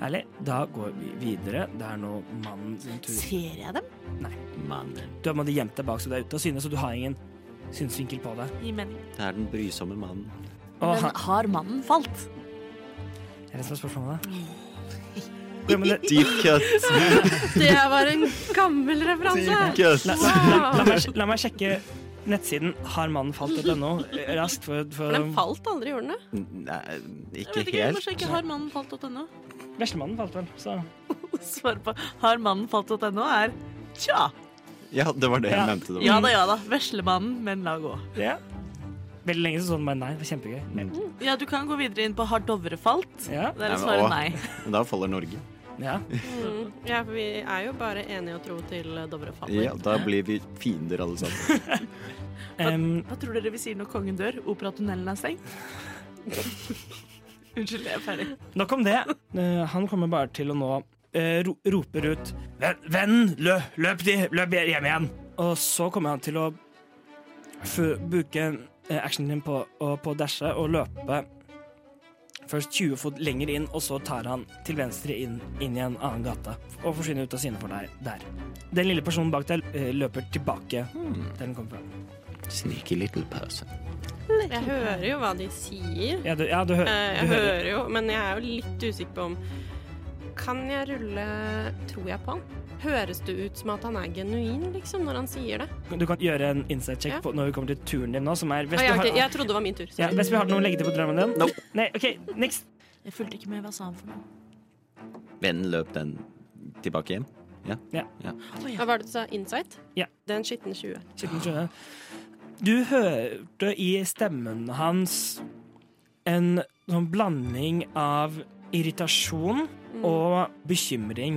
Herlig. Da går vi videre. Det er nå mannen sin tur. Ser jeg dem? Mann. Du har måttet gjemt deg bak, så du er ute av syne, så du har ingen synsvinkel på deg. Gi mening. Det er den brysomme mannen. Og Men han, har mannen falt? er det som er spørsmålet? Ja, men det, Deep cut! Det var en gammel referanse! Deep cut! la, la, la, meg, la meg sjekke nettsiden harmannfalt.no raskt. For, for, For den falt aldri, gjorde den det? Nei, Jeg ikke vet ikke, helt. Kanskje ikke har mannen falt.no? Veslemannen falt vel, så Svaret på har mannen falt.no er tja. Ja, det var det jeg Ja. mente. Det var. Ja da, ja da. Veslemannen, men la gå. ja. Veldig lenge så sånn, men nei, det var kjempegøy. Mm. Ja, du kan gå videre inn på har Dovre falt. Ja, Der er men svaret å. nei. Men da faller Norge. ja. Mm. Ja, for vi er jo bare enige og tro til Dovre faller. Ja, da blir vi fiender alle sammen. Em, Hva tror dere vi sier når kongen dør? Operatunnelen er stengt? Unnskyld, jeg er ferdig. nok om det. Eh, han kommer bare til å nå eh, ro roper ut Venn, lø, løp, de, løp hjem igjen! Og så kommer han til å f- bruke eh, actionen din på å på å dashe og løpe først 20 fot lenger inn, og så tar han til venstre inn, inn i en annen gate og forsvinner ut av syne for deg der. Den lille personen bak deg løper tilbake der den kom fra. Sneaky little person. Jeg hører jo hva de sier. Ja, du, ja, du, hø Eh, du Jeg hører. hører jo, men jeg er jo litt usikker på om Kan jeg rulle Tror jeg på han? Høres det ut som at han er genuin, liksom, når han sier det? Du kan gjøre en insight check Ja. på når vi kommer til turen din nå, som er Å, ah, ja, ok, har, Jeg trodde det var min tur. ja. Vesper, har du noe å legge til på drømmen din? No. Nei, OK, niks. Jeg fulgte ikke med. Hva sa han for noe? Vennen løp den tilbake hjem. Ja Hva var det du sa? Insight? Ja. Det er en skitten 20. Skitten skjønne. Du hørte i stemmen hans en sånn blanding av irritasjon Mm. og bekymring.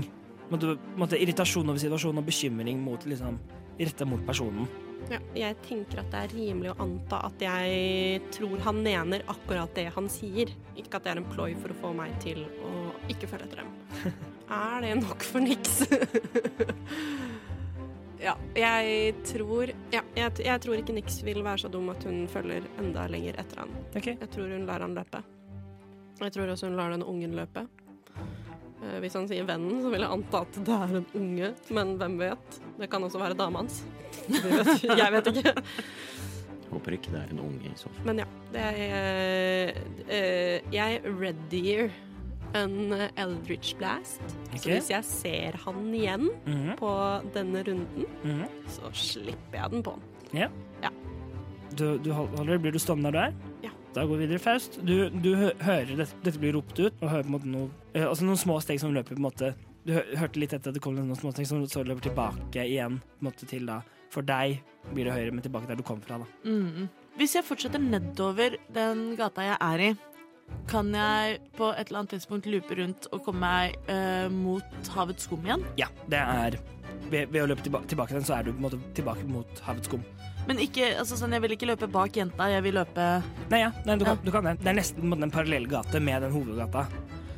Måte, måte, irritasjon over situasjonen og bekymring mot, liksom, retta mot personen. Ja, jeg tenker at det er rimelig å anta at jeg tror han mener akkurat det han sier. Ikke at det er en ploy for å få meg til å ikke følge etter dem. er det nok for niks? ja, jeg tror Ja, jeg, jeg tror ikke Nix vil være så dum at hun følger enda lenger etter han. Okay. Jeg tror hun lar han løpe. Jeg tror også hun lar den ungen løpe. Eh, hvis han sier vennen, så vil jeg anta at det er en unge, men hvem vet? Det kan også være dama hans. Vet- Jeg vet ikke. Håper ikke det er en unge i så fall. Men ja, det er eh, Jeg readier en Eldridge Blast. Okay. Så hvis jeg ser han igjen Mhm, på denne runden, mhm. så slipper jeg den på han. Du, du holder, blir du stående der du er? Ja. Da går vi videre, Faust. Du, du hører dette, dette blir ropt ut, og hører på en måte noe eh, Altså noen små steg som løper på en måte Du hørte litt etter at det kom noen små steg som så løper tilbake igjen på en måte til da For deg blir det høyere, men tilbake der du kom fra, da. Mm. Hvis jeg fortsetter nedover den gata jeg er i, kan jeg på et eller annet tidspunkt loope rundt og komme meg eh, mot havets skum igjen? Ja, det er ved, ved å løpe tilba tilbake den, så er du på en måte tilbake mot havets skum. Men ikke, altså sånn, jeg vil ikke løpe bak jenta, jeg vil løpe Nei, ja, nei, du, Ja. kan, du kan det. Det er nesten på en måte en parallell gate med den hovedgata.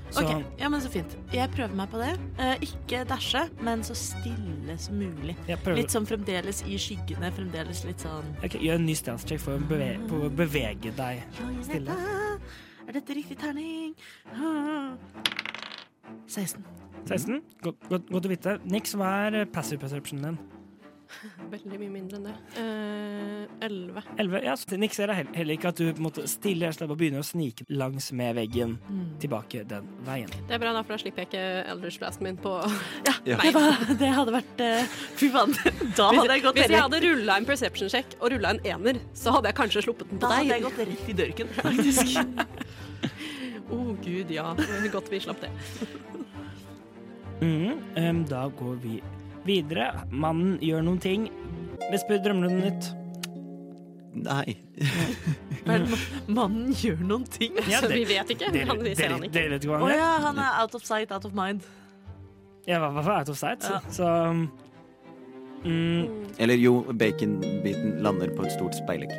Så Ok, ja, men så fint. Jeg prøver meg på det. Eh, ikke dashe, men så stille som mulig. Litt sånn fremdeles i skyggene, fremdeles litt sånn Ok, Gjør en ny stealth check for å beve på å bevege deg. Stille. Er dette riktig terning? Ah. 16. 16. Godt, godt, godt å vite. Nix, hva er passive perceptionen din? Veldig mye mindre enn det. Eh, Elleve. 11. Ja, så Nix ser heller, ikke at du på en måte stiller deg og begynner å snike langs med veggen tilbake den veien. det er bra, da, for da slipper jeg ikke Eldridge Blasten min på Ja. Det, var, det hadde vært eh, Fy faen, da hadde jeg gått Hvis jeg hadde rulla en perception check og rulla en ener, så hadde jeg kanskje sluppet den på da hadde jeg gått rett i dørken, faktisk. Å gud, ja. Godt vi slapp det. Mm, um, da går vi videre. Mannen gjør noen ting. Vesper, drømmer du noe nytt? Nei. Men mannen gjør noen ting. Ja, så vi vet ikke. Dere, Han, vi ser dere, han ikke. dere han gjør? ja, han er out of sight, out of mind. Ja, hva fall out of sight? Ja. Så mm, Eller jo, baconbiten lander på et stort speilegg.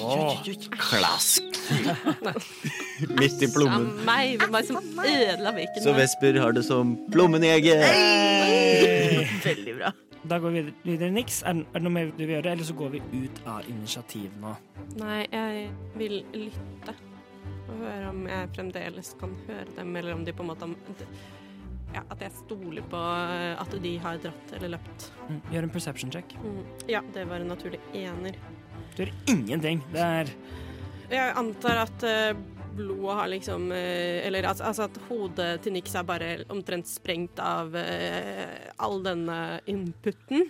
Åh. Klask! Midt i plommen. Meg, meg som ødela bacon. Så Vesper har det som plommen i egget. Veldig bra. Da går vi videre, videre Nix. Er, er det noe mer du vil gjøre, eller så går vi ut av initiativ nå? Nei, jeg vil lytte. Og høre om jeg fremdeles kan høre dem, eller om de på en måte Ja, at jeg stoler på at de har dratt eller løpt. Mm, Gjør en perception check. Mm. Ja, det var en naturlig ener. Du gjør ingenting. Det er Jeg antar at eh, blodet har liksom eh, Eller altså, altså at hodet til Nix er bare omtrent sprengt av uh, all denne inputen.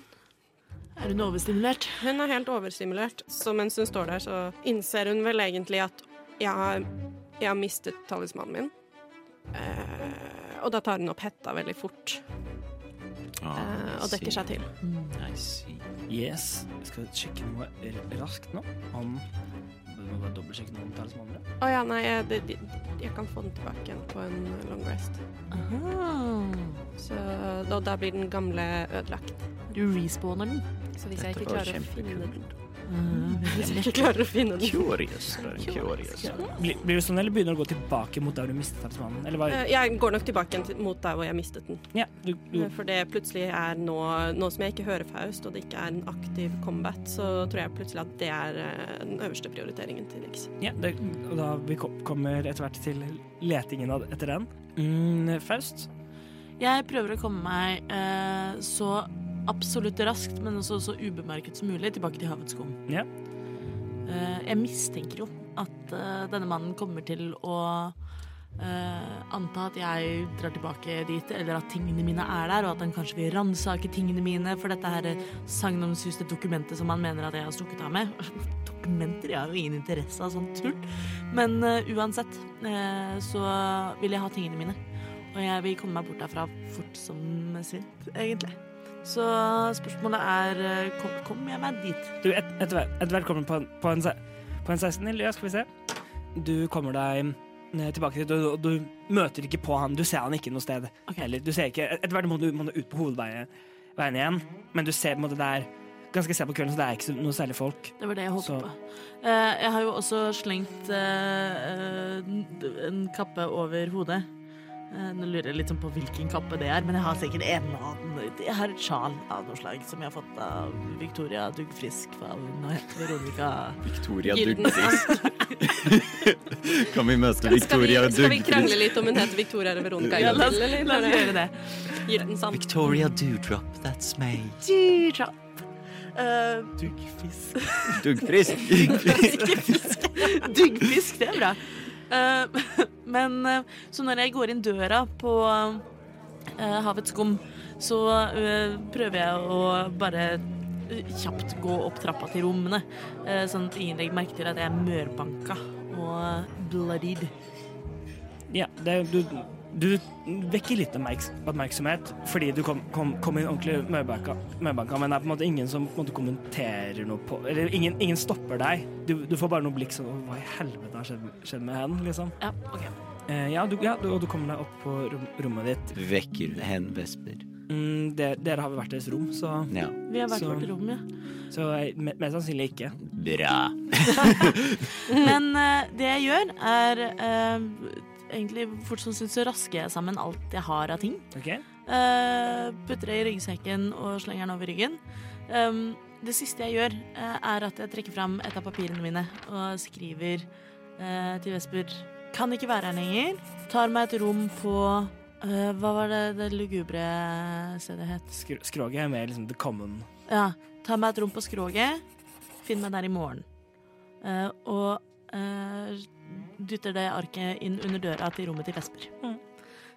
Er hun overstimulert? Hun er helt overstimulert, så mens hun står der, så innser hun vel egentlig at jeg har, jeg har mistet talismanen min. Uh, og da tar hun opp hetta veldig fort Uh, og dekker seg til. Mm. Yes. Jeg skal sjekke noe raskt nå. Om må bare dobbeltsjekke noen om talismaner. Å ja, nei, jeg, det, jeg kan få den tilbake igjen på en long rest. Aha. Så da, da blir den gamle ødelagt. Du respawner den. Så hvis jeg Dette ikke var klarer å finne den. Hvis jeg ikke klarer å finne den Curious. Curious. Blir, blir du sånn, eller begynner du å gå tilbake mot der du mistet talismanen? Eller hva? Eh, Jeg går nok tilbake mot der hvor jeg mistet den. Ja, du, du, For det plutselig er nå Nå som jeg ikke hører Faust, og det ikke er en aktiv combat, så tror jeg plutselig at det er eh, den øverste prioriteringen til Nix. ja, det, og da vi kommer etter hvert til letingen etter den. Mm, Faust? Jeg prøver å komme meg eh, så absolutt raskt, men også så ubemerket som mulig, tilbake til havets skum. Ja. Eh, jeg mistenker jo at eh, denne mannen kommer til å eh, anta at jeg drar tilbake dit, eller at tingene mine er der, og at han kanskje vil ransake tingene mine for dette her sagnomsuste dokumentet som han mener at jeg har stukket av med. Dokumenter? Jeg har jo ingen interesse av sånt tull. Men uansett så vil jeg ha tingene mine. Og jeg vil komme meg bort derfra fort som svint, egentlig. Så spørsmålet er kom, kom, jeg meg dit? Du, et, etter, hvert- etter hvert kommer du på en, på en, på en 16. Ja, skal vi se. Du kommer deg eh, tilbake dit, og, du, du møter ikke på han. Du ser han ikke noe sted. Heller. Du ser ikke, etter hvert må du, må du ut på hovedveien igjen, men du ser på en måte det er ganske sent på kvelden, så det er ikke noe særlig folk. Det var det jeg håpet Så- på. Uh, jeg har jo også slengt eh, eh, en kappe over hodet. Eh, nå lurer jeg litt sånn på hvilken kappe det er, men jeg har sikkert en annen. Jeg har et sjal av noe slag som jeg har fått av Victoria Duggfrisk heter Veronica Victoria. Duggfrisk. kan vi møte Victoria Duggfrisk? Skal vi krangle litt om hun heter Victoria eller Veronica? Ja, la oss, la oss gjøre det. Gyldensand. Victoria Dewdrop, that's me. Dewdrop. Uh, Duggfisk. Duggfrisk. Duggfisk, det er bra. Eh, men eh, så når jeg går inn døra på eh, Havets skum, så prøver jeg å bare kjapt gå opp trappa til rommene, sånn at ingen legger merke til at jeg er mørbanka og bloodied. Ja, det, du, du vekker litt oppmerks- oppmerksomhet fordi du kom, kom, kom inn ordentlig mørbanka, mørbanka, men det er på en måte ingen som på en måte kommenterer noe på Eller ingen, ingen stopper deg. Du, du får bare noe blikk sånn Hva i helvete har skjedd, skjedd med henne? Liksom. Ja, okay. Eh, ja, du, ja, du, og du kommer deg opp på rom, rommet ditt. Vekker hen vesper. Mm, det, dere har vært deres rom, så, Ja. Vi har vært Så- vårt rom, ja. så eh, me- mest sannsynlig ikke. Bra. Men uh, det jeg gjør, er eh, egentlig fort som syns så rasker jeg sammen alt jeg har av ting. Okay. Uh, putter det i ryggsekken og slenger den over ryggen. Um, det siste jeg gjør, uh, er at jeg trekker fram et av papirene mine og skriver uh, til Vesper Kan ikke være her lenger. Tar meg et rom på Hva var det det lugubre stedet het? Skr skroget er mer liksom the common. Ja. Tar meg et rom på skroget. Finn meg der i morgen. Og dytter det arket inn under døra til rommet til Vesper. Mm.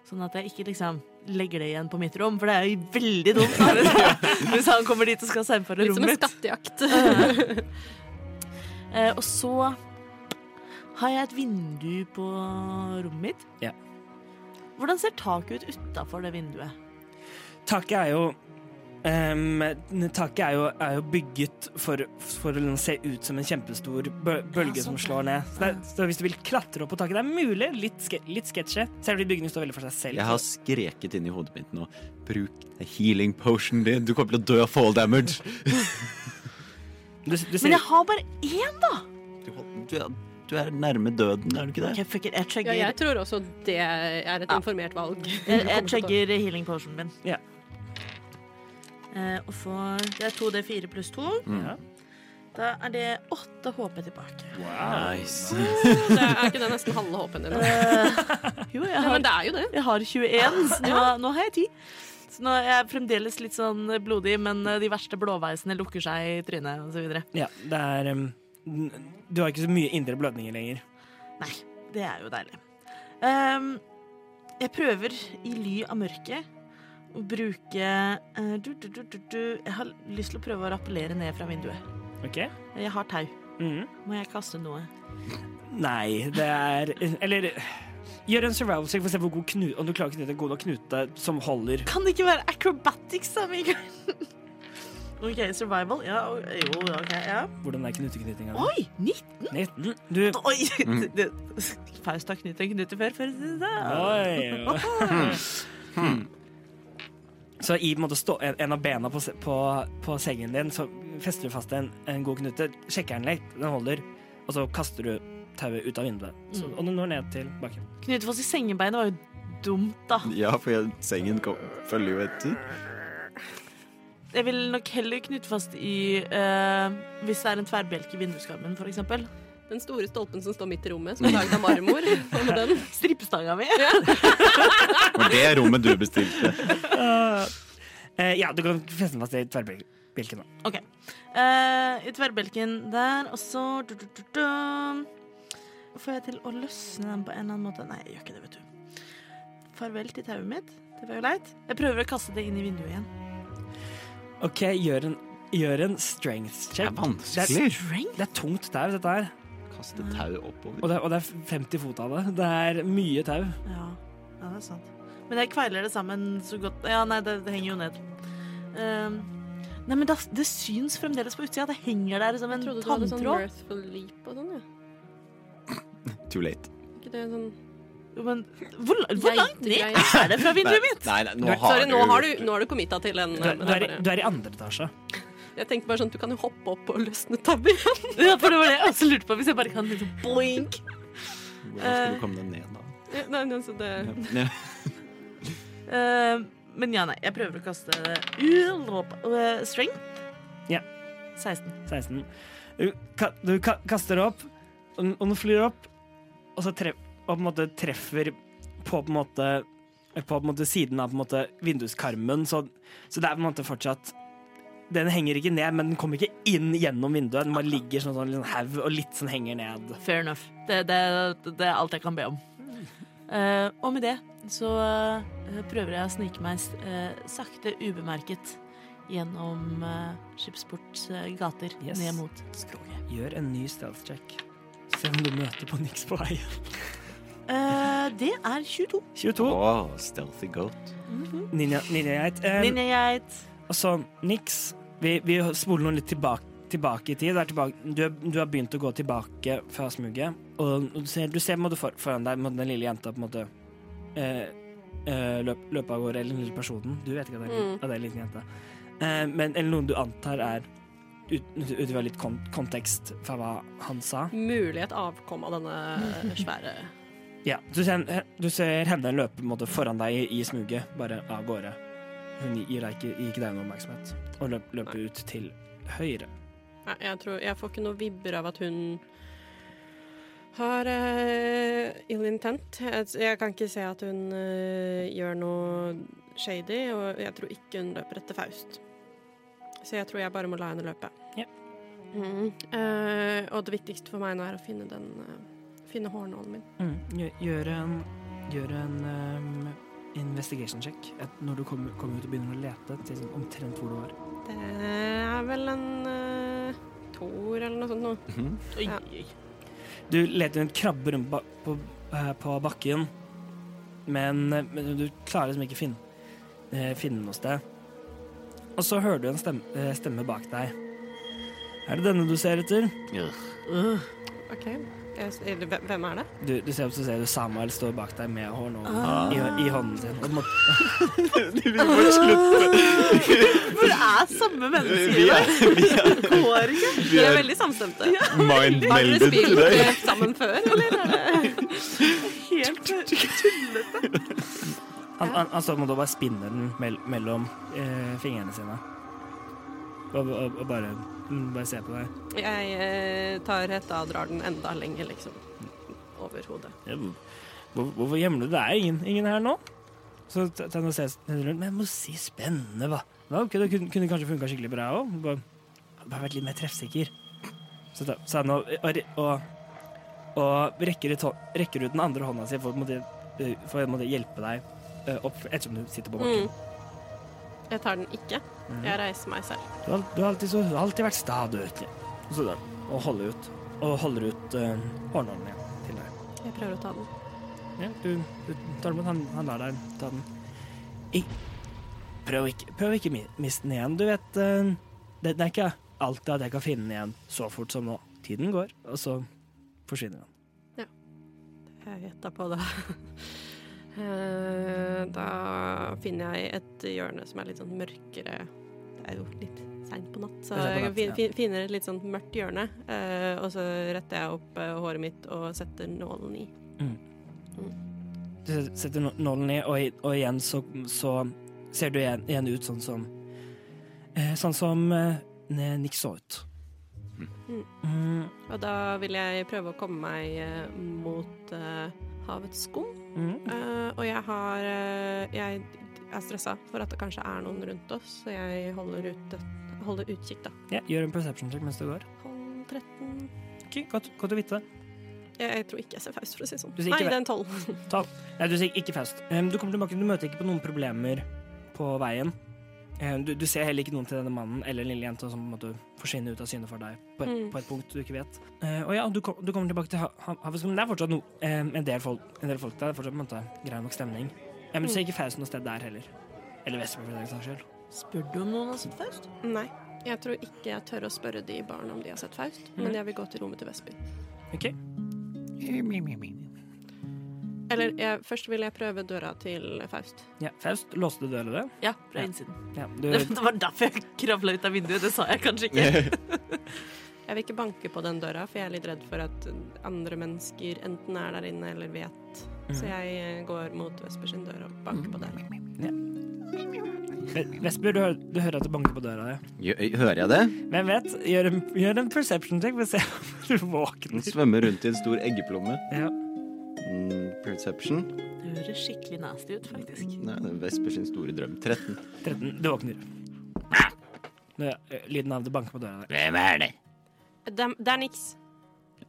Sånn at jeg ikke liksom legger det igjen på mitt rom, for det er jo veldig dumt da, hvis, hvis han kommer dit og skal seinfare rommet mitt. Litt som en skattejakt. Eh, og så har jeg et vindu på rommet mitt. Ja. Hvordan ser taket ut utafor det vinduet? Taket er jo ehm, taket er jo, er jo bygget for, for å se ut som en kjempestor bø bølge Ja, som slår ned. Så, det, er- så hvis du vil klatre opp på taket Det er mulig, litt, ske litt sketsjy. Selv om bygningen står veldig for seg selv. Jeg har skreket inn i hodet mitt nå. Bruk healing potion din. Du kommer til å dø av fall damage. du, du Men jeg har bare én, da! Du, du, er, du er nærme døden, er du ikke det? Okay, fuck it, jeg Ja, jeg tror også det er et informert valg. jeg, jeg chugger healing potionen min. Ja. Eh, og får Det er 2D4 pluss 2. ja. Da er det 8 HP tilbake. Nice. Det er ikke det nesten halve håpen din? Eh, jo, jeg Ja, men det er jo det. jeg har 21, så nå, nå har jeg 10. Så nå er jeg fremdeles litt sånn blodig, men eh, de verste blåveisene lukker seg i trynet osv. ja, det er um, Du har ikke så mye indre blødninger lenger. Nei, det er jo deilig. Um, jeg prøver i ly av mørket å bruke eh, du, du, du. Jeg har lyst til å prøve å rappellere ned fra vinduet. OK? Jeg har tau. Mm. Må jeg kaste noe? Nei, det er Eller gjør en survival check for å se hvor god knu, om du klarer å knyte en god nok knute som holder. Kan det ikke være acrobatics, da, Mikael? OK, survival. Ja, jo, OK. ja. Hvordan er knuteknytinga? Oi! 19? 19. Du Oi! Faust har knyttet en knute før, for å si det Oi. sånn. Så i en, måte, stå, en, av bena på, på, på sengen din, så fester du fast en, en god knute, sjekker den litt, den holder, og så kaster du tauet ut av vinduet. Så, Mm. og den når ned til bakken. Knute fast i sengebeinet var jo dumt, da. Ja, for jeg, sengen kom, følger jo etter. Jeg vil nok heller knytte fast i uh, Hvis det er en tverrbjelke i vinduskarmen, eksempel. Den store stolpen som står midt i rommet, som er laget av marmor. Hva med den? Strippestanga mi. Var det rommet du bestilte? Eh, ja, du kan feste den fast i tverrbjelken. da. OK. Eh, I tverrbjelken der, og så du, du, du, du. Får jeg til å løsne den på en eller annen måte? Nei, jeg gjør ikke det, vet du. Farvel til tauet mitt. Det var jo leit. Jeg prøver å kaste det inn i vinduet igjen. OK, gjør en, gjør en strength Det check. er vanskelig. Strength? Det er tungt tau, dette her. Kaste tau oppover. Og det, og det er 50 fot av det. Det er mye tau. Ja. ja, det er sant. Men jeg kveiler det sammen så godt Ja, nei, det, det henger jo ned. Um, nei, men det, det syns fremdeles på utsida. Det henger der som en tanntråd. Jeg trodde du hadde sånn mirthful leap og sånn, ja. Too late. Ikke det sånn Men hvor, hvor langt ned er det fra vinduet mitt? Nei, nei, nå har Sorry, nå du har du, nå har du committa til en Du, men du, er, du er i andre etasje. Jeg tenkte bare sånn, du kan jo hoppe opp og løsne tabben. Ja, for det var det jeg også lurte på. Hvis jeg bare kan liksom boink. Hvordan skal du komme deg ned, da? Ja, Nei, altså det Ja. uh, men ja, nei. Jeg prøver å kaste uh, string. Ja. 16. 16. Du, ka, du ka, kaster opp, og den- flyr opp, og så treff, og på en måte treffer på på en måte på, på en måte, siden av på en måte, vinduskarmen, så, så det er på en måte fortsatt Den henger ikke ned, men den kommer ikke inn gjennom vinduet. Den bare ligger sånn, sånn litt haug og litt sånn henger ned. Fair enough. Det, det, det er alt jeg kan be om. Uh, og med det så uh, prøver jeg å snike meg uh, sakte, ubemerket gjennom uh, Skipsports eh, gater Yes. ned mot skroget. Gjør en ny stealth check. Se om du møter på niks på veien. Det er 22. 22. Å, stealthy goat. Ninja, ninjageit. Eh, Ninjageit. Og så, Nix, vi, vi spoler nå litt tilbake, tilbake i tid. Tilbake, du, du har begynt å gå tilbake fra smuget, og du ser, du ser måte for, foran deg måte, den lille jenta på en måte eh, eh, løp, løpe av gårde, eller den lille personen. Du vet ikke at det er, Mm. at det er en liten jente. Eh, men, eller noen du antar er ut- ifra litt kont kontekst fra hva han sa. Mulig et avkom av denne svære Ja, du ser, du ser henne løpe måte, foran deg i, i smuget, bare av gårde. Hun gir deg ikke, gir deg noe oppmerksomhet, og løp, løper ut til høyre. Nei, jeg, tror, jeg får ikke noe vibber av at hun har uh, ill intent. Jeg, jeg kan ikke se at hun uh, gjør noe shady, og jeg tror ikke hun løper etter Faust. Så jeg tror jeg bare må la henne løpe. Ja. Mm. Uh, og det viktigste for meg nå er å finne den uh, Finne hårnålen min. Mm. Gjør, gjør en, gjør en um, investigation check et, når du kommer, kommer ut og begynner å lete til sånn omtrent hvor du var. Det er vel en uh, toer eller noe sånt noe. Mm -hmm. Ja. Du leter rundt, krabber rundt ba, på, eh, på bakken, men, eh, men du klarer liksom ikke finne, eh, finne noe sted. Og så hører du en stemme, eh, stemme bak deg. Er det denne du ser etter? Uh, OK. Hvem- er det? Du, du ser, så ser du Samuel står bak deg med hårnålen Ah. i, i hånden sin. Og du må, For det er samme menneske i deg. Det går ikke. Vi er veldig samstemte. Har dere Mind-melded Har dere spilt sammen før, eller? er det- Helt tullete. han, han, han står på å bare spinne den mellom eh, fingrene sine. Og, og, og bare, mm, bare ser på deg. Jeg eh, tar hetta og drar den enda lenger, liksom. Over hodet. Ja, hvor, hvorfor gjemmer du deg? Det er ingen, ingen her nå. Så og ser rundt. Men jeg må si spennende, hva. Ja, ok, det kunne, kunne kanskje funka skikkelig bra òg. Bare, bare vært litt mer treffsikker. Så nå og, og, og, rekker, ut, rekker ut den andre hånda si for å eh, hjelpe deg eh, opp ettersom du sitter på bakken. Mm. Jeg tar den ikke. Mhm. Jeg reiser meg selv. Du, har, du, har alltid så, alltid vært sta, du. vet du. Og så den. og holder ut. Og holder ut uh, hårnålen igjen til deg. Jeg prøver å ta den. Ja, du, du tar den mot han, han lar deg ta den. I, prøv ikke, prøv ikke miste den igjen. Du vet, uh, det, det er ikke alltid at jeg kan finne den igjen så fort som nå. Tiden går, og så forsvinner den. Ja. Jeg gjetta på det. Eh, da finner jeg et hjørne som er litt sånn mørkere. Det er jo litt seint på natt, så jeg finner et litt sånn mørkt hjørne. eh, og så retter jeg opp eh, håret mitt og setter nålen i. Du setter nålen i, og, og igjen så, så ser du igjen, igjen ut sånn som eh, Sånn som Nick så ut. Mm, Og da vil jeg prøve å komme meg mot havets skum. Mm. Eh, og jeg har eh, Jeg er stressa for at det kanskje er noen rundt oss, så jeg holder, ut, holder utkikk, da. Ja, gjør en perception check mens du går. Hold 13 Ok, godt, godt å vite. jeg, jeg tror ikke jeg ser Faust, for å si det sånn. Nei, det er en 12. Tall. Nei, du sier ikke Faust. Um, du kommer tilbake, du møter ikke på noen problemer på veien. Em, du, du ser heller ikke noen til denne mannen eller den lille jenta som måte forsvinner ut av syne for deg på et, Mm. på et punkt du ikke vet. Uh, og ja, du, kom, du kommer tilbake til ha- ha- Det er fortsatt no, em, en, del folk, en del folk der. Det er fortsatt måte grei nok stemning. Ja, men du ser ikke Faust noe sted der heller. Eller Vestby, for den saks skyld. Spør du om noen har sett Faust? Nei. Jeg tror ikke jeg tør å spørre de barna om de har sett Faust, mm. men jeg vil gå til rommet til Vestby. Ok. Eller jeg, først vil jeg prøve døra til Faust. Ja, Faust låste døra det. Ja, fra Ja. innsiden. Ja, du, Det var derfor jeg kravla ut av vinduet. Det sa jeg kanskje ikke. Jeg vil ikke banke på den døra, for jeg er litt redd for at andre mennesker enten er der inne eller vet. Mm. Så jeg eh, går mot Vesper sin dør og banker på der. Ja. Vesper, du, hører- du hører at det banker på døra Ja. Hører jeg det? Hvem vet? Gjør en, gjør en perception check for å se om du Den våkner. svømmer rundt i en stor eggeplomme. Ja. Mm, perception. Det høres skikkelig nasty ut, faktisk. Nei, det er Vesper sin store drøm. 13. 13. Du våkner. Det er, eh, lyden av det banker på døra der. Hvem er det? Det, det er niks.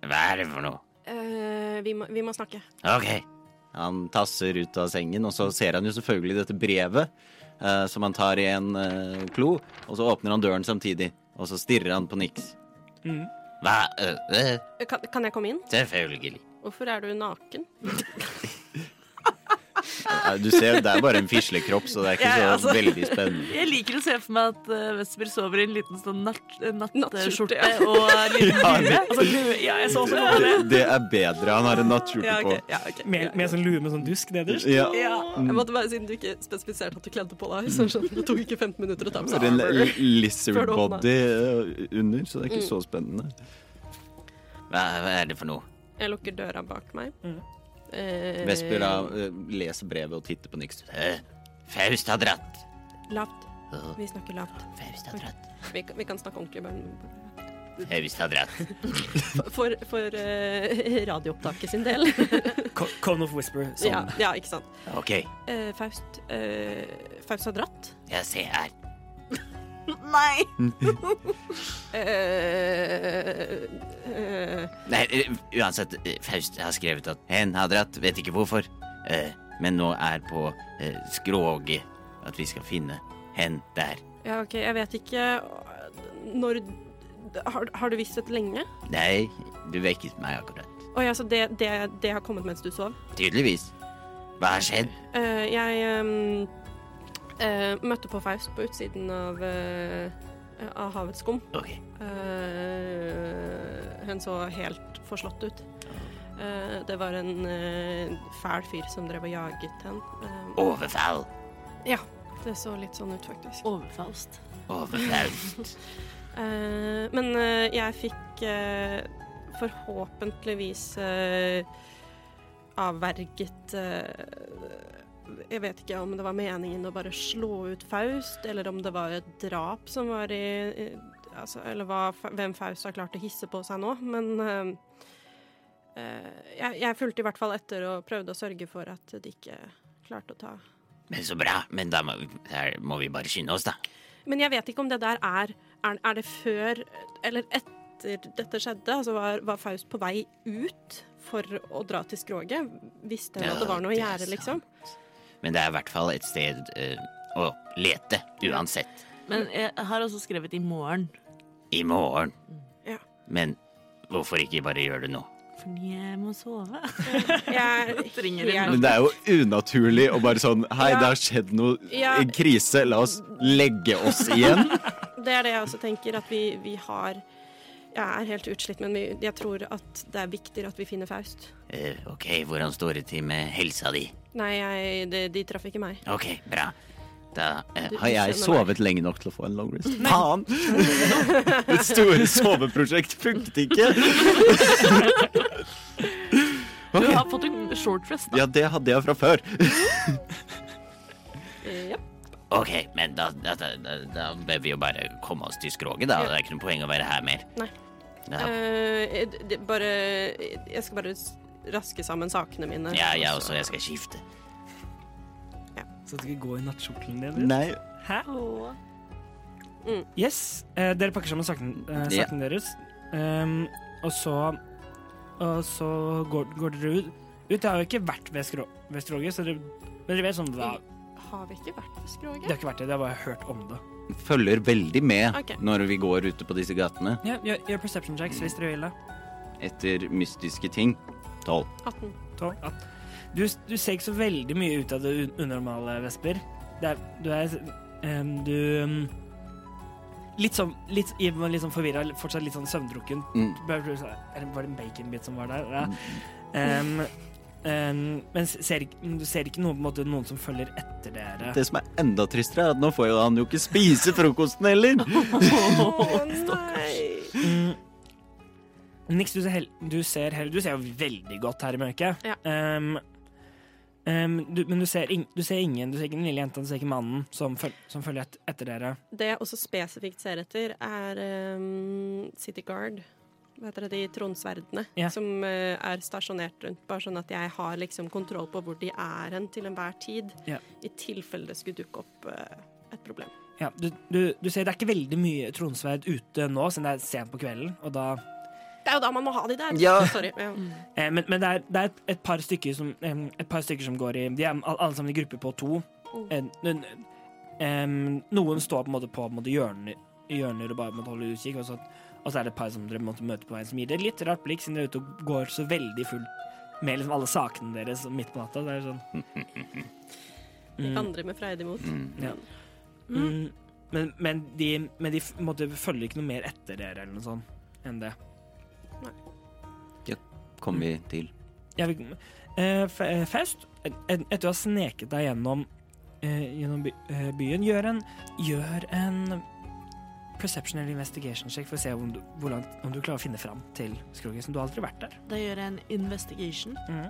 Hva er det for noe? Uh, vi, må, vi må snakke. Ok. Han tasser ut av sengen, og så ser han jo selvfølgelig dette brevet, uh, som han tar i en uh, klo, og så åpner han døren samtidig, og så stirrer han på Nix. Mm. Hva? Kan, kan jeg komme inn? selvfølgelig. Hvorfor er du naken? Du ser, det er bare en fislekropp, så det er ikke så ja, altså. veldig spennende. Jeg liker å se for meg at uh, Vesper sover i en liten sånn eh, Nattskjorte, natt, ja. og en liten Ja, lue. Altså, lue, ja, jeg så også på det. Det, er bedre. Han har en nattskjorte Ja, på. ok, ja, ok. Med, med sånn lue med sånn dusk nederst. Ja. Ja. Jeg måtte bare, Siden du ikke spesifiserte at du kledde på deg, så skjønner det tok ikke 15 minutter å ta på Så seg er en lizard body eh, under, så det er ikke Mm. så spennende. Hva, hva er det for noe? Jeg lukker døra bak meg. Mm. Eh, Vesper da eh, leser brevet og titter på Nix. Øh, Faust har dratt. Lavt. Vi snakker lavt. Faust har dratt. Vi, kan- vi kan snakke ordentlig. Bare. Faust har dratt. For, for eh, radioopptaket sin del. Co- Cone of Whisper. Sånn. ja, ja, ikke sant. Ok, Eh, Faust eh, Faust har dratt. jeg ser her. Nei! Eh, eh, Nei, øh, uansett, Faust har skrevet at hen har dratt, vet ikke hvorfor. Men nå er på skroget at vi skal finne hen der. ja, OK, jeg vet ikke når Har, har du visst dette lenge? Nei, du vekket meg akkurat. Å ja, så det, det, det har kommet mens du sov? Tydeligvis. Hva har skjedd? Eh, jeg ehm, eh, møtte på Faust på utsiden av, eh, av havets skum. Okay. Eh, hun så helt forslått ut. Eh, det var en eh, fæl fyr som drev og jaget henne. Eh, overfall. det så litt sånn ut, faktisk. Overfalst. Overfall. Eh, men jeg fikk forhåpentligvis avverget Jeg vet ikke om det var meningen å bare slå ut Faust, eller om det var et drap som var i, altså, Eller hva, hvem Faust har klart å hisse på seg nå. Men eh, eh, jeg, jeg fulgte i hvert fall etter og prøvde å sørge for at de ikke klarte å ta Men så bra. Men da må, må vi bare skynde oss, da. Men jeg vet ikke om det der er Er, er det før eller etter dette skjedde? Altså var, var Faust på vei ut for å dra til skroget? Visste hun Ja, at det var noe gjøre, liksom? Men det er i hvert fall et sted øh, å lete, uansett. Men jeg har også skrevet i morgen. I morgen. Ja. Men hvorfor ikke bare gjøre det nå? Fordi jeg må sove. Jeg Trenger det. Men det er jo unaturlig å bare sånn Hei, Ja. det har skjedd noe Ja. en krise. La oss legge oss igjen. Det er det jeg også tenker, at vi, vi har Jeg er helt utslitt, men jeg tror at det er viktigere at vi finner Faust. Uh, ok, hvordan står det til med helsa di? Nei, jeg, de, de traff ikke meg. Ok, bra. Da uh, Du- Har jeg sovet lenge nok til å få en long rest? Faen! Det store soveprosjekt funket ikke. Du har fått en short rest, da. Ja, det hadde jeg fra før. Ja. Ok, men da, da, da, da, da bør vi jo bare komme oss til skroget, da. Ja. Det er ikke noe poeng å være her mer. Nei. Eh, det- det, bare Jeg skal bare raske sammen sakene mine. ja, jeg også. Jeg skal skifte. Så du skal gå i nattkjortelen din? Nei. Hæ? Åh. Yes. Eh, dere pakker sammen sakene, eh, sakene yeah. deres. Um, og så Og så går, går dere ut. ut. Jeg har jo ikke vært ved, skrå, ved skroget, så dere, men dere vet sånn hva Har vi ikke vært ved Det har ikke vært det, det har bare hørt om det. Følger veldig med okay. når vi går ute på disse gatene Ja, gjør, gjør perception checks hvis dere vil det. etter mystiske ting. Tolv. 18. 12. 18. Du, du ser ikke så veldig mye ut av det unormale, Vesper. Det er, du er um, Du um, Litt sånn litt, litt sånn forvirra, fortsatt litt sånn søvndrukken. Mm. Var det en baconbit som var der? Ja. Em, men ser, du ser ikke noen, på en måte, noen som følger etter dere. Det som er enda tristere, er at nå får jo han jo ikke spise frokosten heller. oh, nei! Mm. Nix, du ser, hel du, ser hel du ser jo veldig godt her i mørket. Ja. Um, um, du, men du ser, du ser ingen. Du ser ikke den lille jenta, du ser ikke mannen som, føl som følger et etter dere. Det jeg også spesifikt ser etter, er um, City Guard. Hva heter det, de tronsverdene yeah. som eh, er stasjonert rundt. Bare sånn at jeg har liksom kontroll på hvor de er hen til enhver tid. yeah. I tilfelle det skulle dukke opp eh, et problem. Ja, du, du, du ser det er ikke veldig mye tronsverd ute nå, siden det er sent på kvelden. Og da, Det er jo da man må ha de der. Ja. Sorry. Ja. eh, men men det er, det er et, et, par stykker som, et par stykker som går i De er all- alle sammen i grupper på to. Mm. Noen står på en måte på en måte hjørner, hjørner og bare måtte holde utkikk, og så, og så er det et par som dere måtte møte på veien, som gir dere litt rart blikk, siden dere er ute og går så veldig fullt med liksom alle sakene deres midt på natta. Det er sånn De Mm. andre med freidig mot. Mm. Ja. Mm. Men, men, de, men de måtte, følger ikke noe mer etter dere eller noe sånt enn det. Nei. Ja, Kommer vi til. Ja, vi, eh, eh, Faust, et- et- etter å ha sneket deg gjennom, eh, gjennom by, eh, byen, gjør en, gjør en perception eller investigation check for å se om du, hvor langt, om du klarer å finne fram til Skrogisen. Du har aldri vært der. Da gjør jeg en investigation. Mm.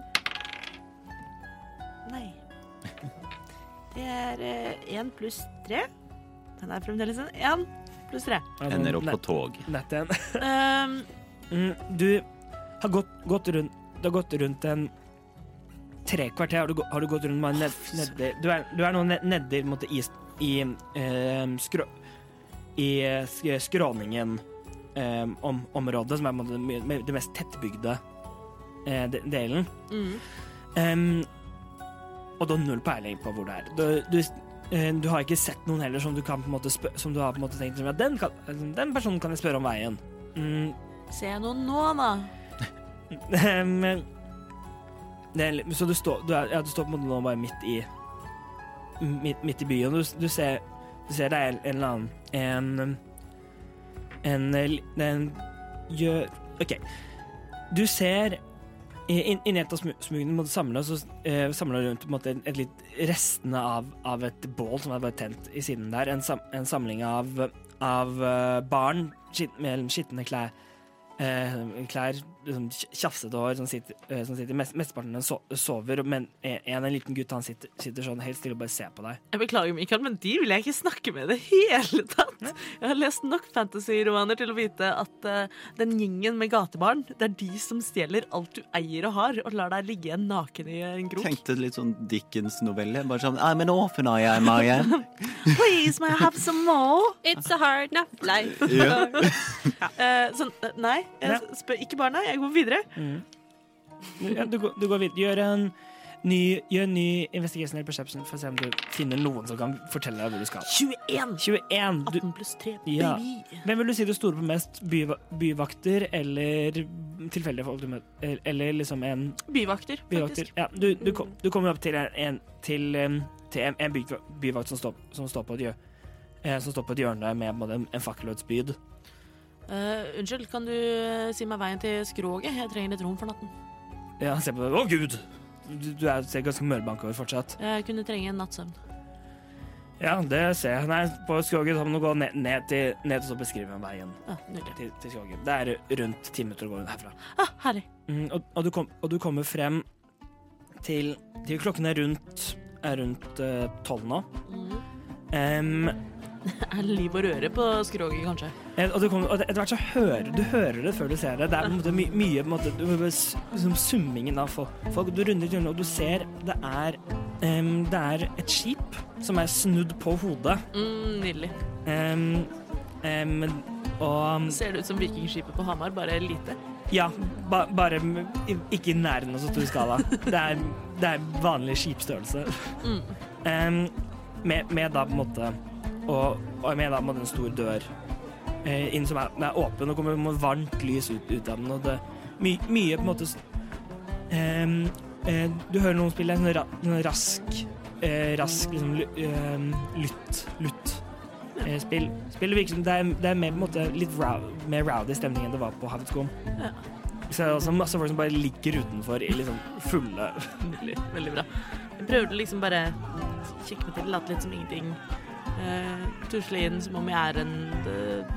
Nei. Det er én pluss tre. Den er fremdeles en én pluss tre. Ender opp på tog. Nett igjen. Um, Mm, du har gått, gått rundt Du har gått rundt en tre kvarter. Har du, har du gått rundt med ned, nedi Du er, du er nå ned- nedi på en måte, i, i eh, skrå... I eh, sk- skråningen eh, om, området, som er det mest tettbygde eh, de- delen. mm. Um, og du har null peiling på hvor det er. Du, du, eh, du har ikke sett noen heller som du, kan som du har tenkt at den, kan, den personen kan jeg spørre om veien. Mm, Ser jeg noen nå, da? Det er, Så du står, du, er, ja, du står på en måte nå bare midt i Midt, midt i byen. Du, du, ser, du ser det er en, eller annen En En, en, gjør OK. Du ser inn- Inni et av smu- smugene så, eh, rundt måte, et litt restene av, av et bål som er bare tent i siden der. En, sam, en samling av, av eh, barn skitt, med skitne klær eh, klær, liksom, tjafsete hår, som sitter, eh, som sitter mest, Mesteparten av dem sover, men en, en liten gutt han sitter, sitter sånn helt stille og bare ser på deg. Jeg beklager, Mikael, men de vil jeg ikke snakke med i det hele tatt. Jeg har lest nok fantasy-romaner til å vite at uh, den gjengen med gatebarn, det er de som stjeler alt du eier og har, og lar deg ligge igjen naken i en grok. Tenkte litt sånn Dickens-novelle. Bare sånn I'm an orphan, I am, I am. Please, may I have some more? It's a hard enough life. Ja. uh, sånn, nei, jeg spør ikke barna, jeg går videre. Ja, du, går- du går videre. Gjør en ny, gjør en ny investigation eller perception for å se om du finner noen som kan fortelle deg hvor du skal. 21. 21. Du, 18 pluss 3, Ja. hvem vil du si du stoler på mest? By, byvakter eller tilfeldige folk du møter? Eller liksom en Byvakter, byvakter? faktisk. Ja, du, du, kom, du kommer opp til en, en, til, til en, en byva- byvakt som står, som står på et hjørne. Som står på et hjørne med en, en Eh, unnskyld, kan du eh, si meg veien til skroget? Jeg trenger litt rom for natten. Ja, se på deg. Å, gud! Du, du er, ser ganske mørbanka ut fortsatt. Jeg kunne trenge en nattsøvn. Ja, det ser jeg. Nei, på skroget må du gå ned, ned, til, ned og så beskrive veien Ja, nydelig. til, til skroget. Det er rundt ti minutter å gå herfra. Ah, herlig. Mm, og, og, du kom, og du kommer frem til, til klokken er rundt er rundt eh, tolv nå. Mm. Em, Er liv og røre på skroget, kanskje? Eh, Og, du kommer, og etter hvert så hører du hører det før du ser det. Det er på en måte my, mye på en måte, du, liksom summingen av folk. folk. Du runder et hjørne, og du ser det er, um, det er et skip som er snudd på hodet. Mm, nydelig. Um, um, og Ser det ut som vikingskipet på Hamar, bare lite? ja, ba, bare ikke i nærheten av så stor skala. Det er, det er vanlig skipstørrelse. Mm. Med, med da på en måte Og, og jeg mener at en måte en stor dør eh, inn som er, er åpen, og kommer med varmt lys ut, ut av den. Og det my, mye på en måte s- eh, Du hører noen spille en sånn sånn rask eh, Rask liksom ly- em, lytt Lutt. Eh, spill. Spillet virker som det er, det er mer, på en måte, litt row, mer rowdy stemning enn det var på Havets Skum. Ja. Så det er også masse folk som bare ligger utenfor i liksom fulle veldig, Veldig bra. Jeg prøvde liksom bare kikke meg til, late litt som ingenting. Uh, Tusle inn som om jeg er en eh,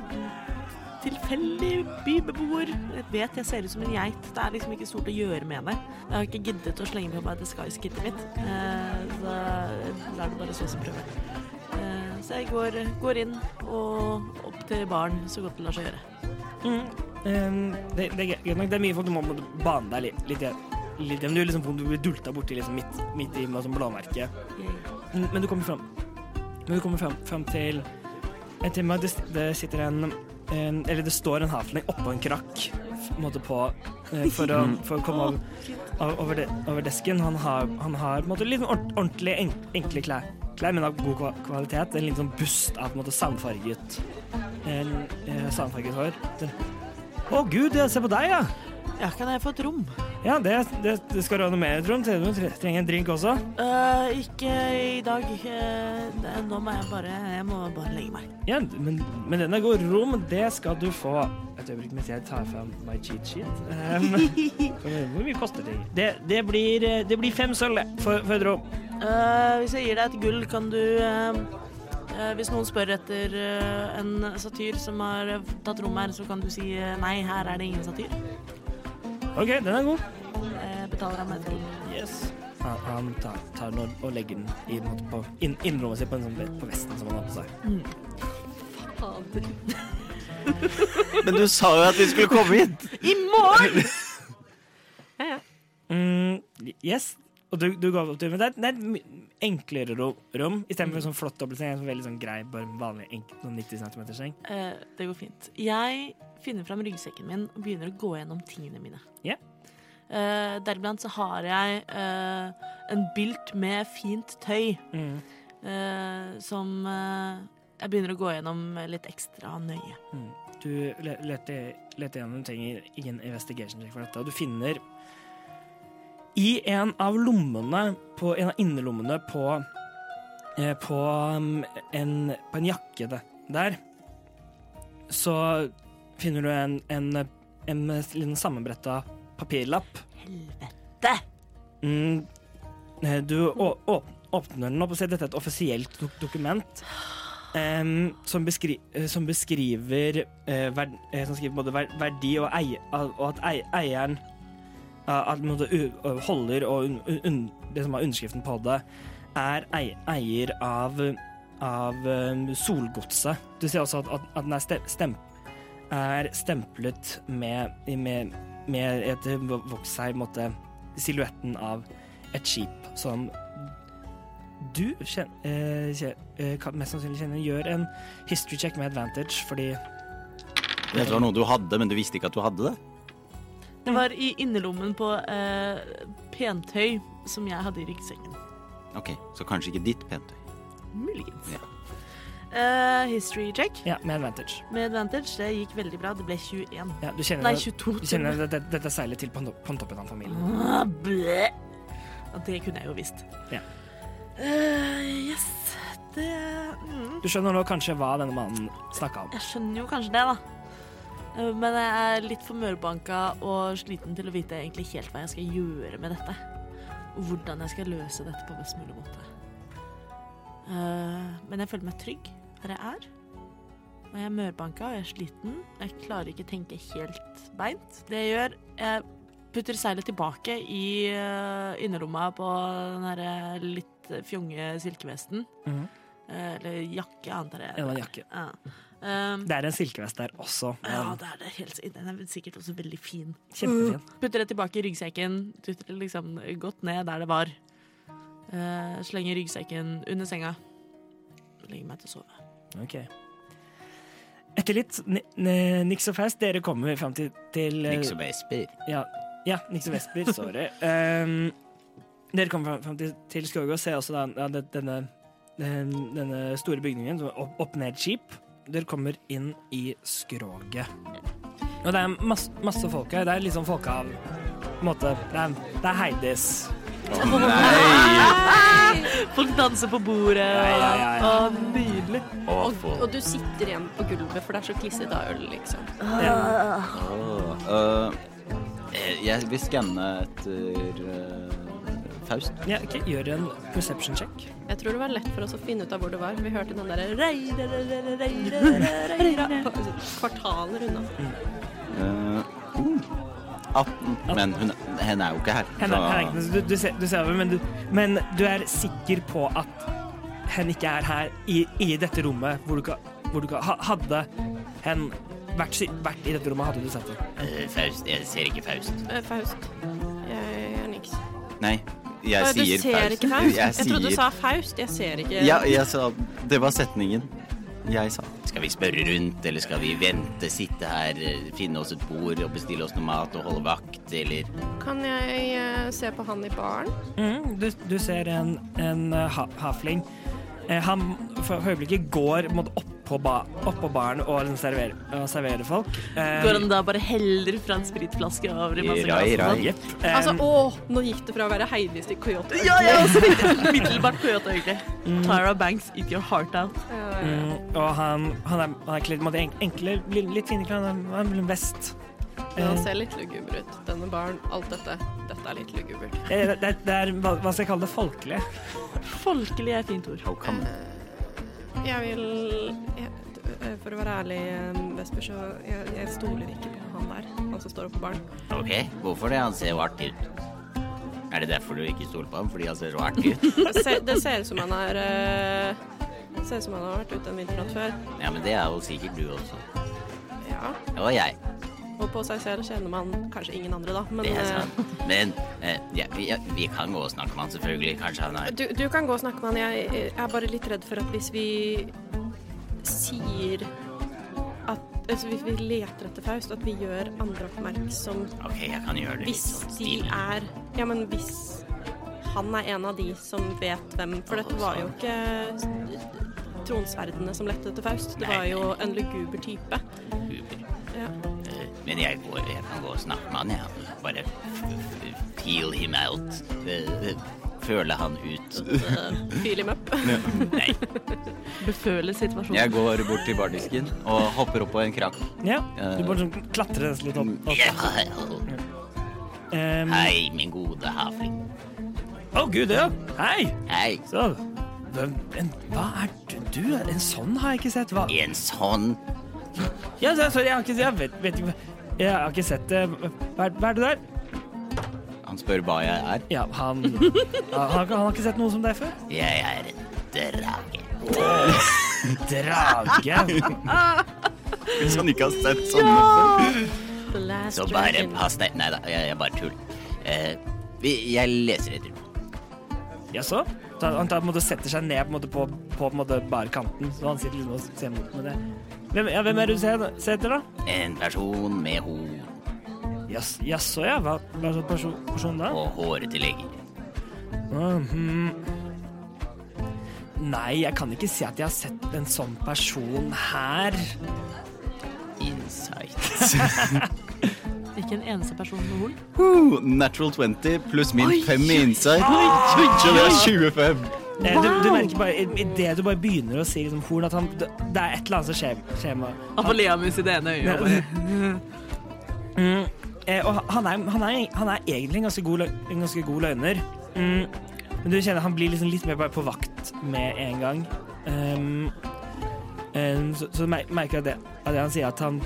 tilfeldig bybeboer. Jeg vet jeg ser ut som en geit. Det er liksom ikke stort å gjøre med det. Jeg har ikke giddet å slenge på meg disguise-kittet mitt. Eh, så lar det bare stå som prøve. Eh, så jeg går, går inn og opp til baren så godt det lar seg gjøre. Mm. Um, det, det er greit nok. Det er mye folk du må, bane deg litt, litt, litt Du, liksom, du blir dulta borti liksom midt, midt i med sånn blåmerke. Mm, Men du kommer fram. Men du kommer fram, til en time. Det, det sitter en, en Eller det står en halfling oppå en krakk på en på eh, for, å, for å komme over, over, de, over desken. Han har, han har på en måte litt sånn ordentlig enkle klær, klær, men av god kvalitet. En liten sånn bust av på en måte sandfarget en, eh, sandfarget hår. Å Å gud, jeg ser på deg, ja! Ja, kan jeg få et rom? Ja, det, det, det skal du ha noe mer, rom til. Du trenger en drink også. Uh, ikke i dag. Uh, det- nå må jeg bare Jeg må bare legge meg. Ja, men, men denne går rom, det skal du få. Et øyeblikk mens jeg tar fram my cheat sheet. Um, hvor mye koster det? Det, det, blir, eh, det blir fem sølv for, for et rom. Uh, hvis jeg gir deg et gull, kan du Hvis noen spør etter en satyr som har tatt rom her, så kan du si nei, her er det ingen satyr. OK, den er god. Jeg betaler han et gull. Yes. Han, han tar, tar den og, legger den i, på en måte på inn, innrommet sitt på, en sånn, på vesten som han har på seg. Men du sa jo at vi skulle komme hit! I morgen! Ja, ja. Mm, yes. Og du, du opp til Men det er, et enklere rom istedenfor en sånn flott dobbeltseng. En sånn veldig sånn grei, bare vanlig enkel, sånn 90 cm seng. Uh, det går fint. Jeg finner fram ryggsekken min og begynner å gå gjennom tingene mine. Yeah. Uh, deriblant så har jeg uh, en bylt med fint tøy Mm. uh, som eh, jeg begynner å gå gjennom litt ekstra nøye. Mm. Du leter, leter gjennom, du trenger ingen investigation check for dette. og Du finner i en av lommene, på en av innerlommene på, på, um, en, på en jakke der, så finner du en, en, en liten sammenbretta papirlapp. Helvete! Mm, eh, du å, å, åpner den opp og ser dette er et offisielt dok dokument Um, som, beskri eh, som beskriver uh, verd eh, Som skriver både ver verdi og, eie og at ei eieren uh, at holder og un un det som er underskriften på det, er ei eier av, av um, Solgodset. Du ser også at, at, at den er, ste stem er stemplet med, med, med et en måte silhuetten av et skip som du kjen, eh, eh, mest sannsynlig kjenner gjør en history check med advantage, fordi Dette var noe du hadde, men du visste ikke at du hadde det? Det var i innerlommen på eh, pentøy som jeg hadde i ryggsekken. Ok, så kanskje ikke ditt pentøy. Muligens. Ja. Eh, history check Ja, med advantage. med advantage. Det gikk veldig bra. Det ble 21. Ja, du kjenner, Nei, 22. du kjenner at dette, det seiler til på, på toppen av familien. Ah, ble. Ja, det kunne jeg jo visst. Ja. Uh, yes. Det mm. Du skjønner nå kanskje hva denne mannen snakka om. Jeg skjønner jo kanskje det, da. Eh, Men jeg er litt for mørbanka og sliten til å vite egentlig helt hva jeg skal gjøre med dette. Og hvordan jeg skal løse dette på best mulig måte. Men jeg føler meg trygg der jeg er. Og jeg er mørbanka og jeg er sliten. Jeg klarer ikke tenke helt beint. Det jeg gjør, jeg putter seilet tilbake i uh, innerlomma på den her litt fjonge silkevesten. Mm -hmm. eller jakke, antar jeg. En jakke. Ja. Um, Det er en silkevest der også. ja, det er det helt, den er sikkert også veldig fin. Kjempefin. Putter det tilbake i ryggsekken, putter det liksom godt ned der det var. Uh, slenger ryggsekken under senga. Legger meg til å sove. Ok. Etter litt ni- ni- niks og fest, dere kommer fram til, til eh, og Vesper. Ja, ja Nix og Vesper, sorry. Um, dere kommer fram, til, til Skroget og ser også da, ja, denne, denne store bygningen, opp, opp ned skip. Dere kommer inn i skroget. Og det er masse, masse folk her. Det er liksom folk av på en måte, det er, det er Heidis. Folk danser på bordet. Ja, ja, ja, ja. Å, nydelig. Og, og du sitter igjen på gulvet, for det er så klissete av øl, liksom. Åh, øh, eh, jeg vil skanne etter uh, Faust. Ja, okay. Gjør en perception check. Jeg tror det var lett for oss å finne ut av hvor det var. Vi hørte den derre kvartaler unna. Øh, uh, 18. Men hun, henne er jo ikke her. Henne, henne er ikke, du, du, ser, du ser over, men du, men du er sikker på at hen ikke er her i, i dette rommet hvor du, ikke- hvor du ikke hadde hen vært, vært i dette rommet, hadde du sett det. Eh, Faust. Jeg ser ikke Faust. Faust. Jeg gjør niks. Nei, jeg Eh, du sier ser Faust. ikke Faust? Jeg Jeg trodde du sa Faust. Jeg ser ikke Ja, jeg sa Det var setningen jeg sa. Skal vi spørre rundt, eller skal vi vente, sitte her, eh, finne oss et bord og bestille oss noe mat og holde vakt, eller Kan jeg eh, se på han i baren? Mm, du, du ser en, en uh, ha, hafling. Eh, han for øyeblikket går mot opp, på ba, opp baren og servere, serverer, og folk. Um, Går han da bare heller fra en spritflaske over i masse glass? sånn? Jepp. Eh, Altså, å, nå gikk det fra å være Heidis til Coyote. Ja, ja, også tenkte Coyote, egentlig. Tyra Banks, eat your heart out. Ja, ja. mm, og han, han er, han er kledd en en- enkle, litt fine klær. Han har en vest. Men han Eh, ser litt luguber ut. Denne baren, alt dette. Dette er litt lugubert. eh, det, det, det er hva, hva skal jeg kalle det? Folkelig. Folkelig er et fint ord. Jeg vil jeg, eh, For å være ærlig, eh, Vesper, så jeg, jeg stoler ikke på han der. Han som står oppe på baren. Ok, hvorfor det? Han ser jo artig ut. Er det derfor du ikke stoler på ham? Fordi han ser så artig ut? Det ser, det ser ut som han er eh, Det ser ut som han har vært ute en vinternatt før. Ja, men det er jo sikkert du også. Ja. Det var jeg. Og på seg selv kjenner man kanskje ingen andre, da. Men Det er eh, sant. Men eh, ja, vi, ja, vi kan gå og snakke med han, selvfølgelig. Kanskje han er du, du kan gå og snakke med han. Jeg, jeg er bare litt redd for at hvis vi sier at altså Hvis vi leter etter Faust, at vi gjør andre oppmerksom OK, jeg kan gjøre det hvis sånn de er Ja, men hvis han er en av de som vet hvem For dette var jo ikke tronsverdene som lette etter Faust. Det var jo en luguber type. Ja. Eh, Men jeg, går, jeg kan gå og snakke med han, jeg. Bare f- him out. Eh, Føle han ut. Feel him up. Nei. Beføle situasjonen. Jeg går bort til bardisken og hopper opp på en krakk. Ja, Eh. du bare sånn klatrer nesten litt opp. Ja. Um, Hei, min gode havling. Å, gud, ja. Hei! Hei. Så, hvem, en, hva er du? du? En sånn har jeg ikke sett. Hva? En sånn Ja, sorry, jeg har ikke, jeg vet, vet ikke Jeg har ikke sett det. Hva, er- hva er det der? Han spør hva jeg er. Ja, han han, han, han har ikke sett noe som deg før? Jeg er en drage. Drage. Hvis han ikke har sett sånn før. Så bare pass deg. Nei da, jeg, jeg bare tuller. Eh, jeg leser etter. Jaså? Så Han tar, på en måte, setter seg ned på, en måte, på, på, på barkanten, så han sitter liksom og ser mot med det. Hvem, ja, hvem er det du ser, ser etter, da? En person med Jas- Jaså, ja. Hva, hva slags person, person da? og håretillegg. Mm -hmm. Nei, jeg kan ikke si at jeg har sett en sånn person her. Insight. Ikke en eneste person med horn. Uh, natural 20 pluss min Oi, 5 i insight. Så det er 25. Wow. Du, du merker bare, Idet du bare begynner å si liksom, horn, at han, det er et eller annet som skjer, skjer med Han får leamus i det ene øyet. Mm, eh, og han er, han, er, han er egentlig en ganske god, en ganske god løgner. Mm, men du kjenner han blir liksom litt mer bare på vakt med en gang. Um, um, så, så merker jeg det, at det han sier at han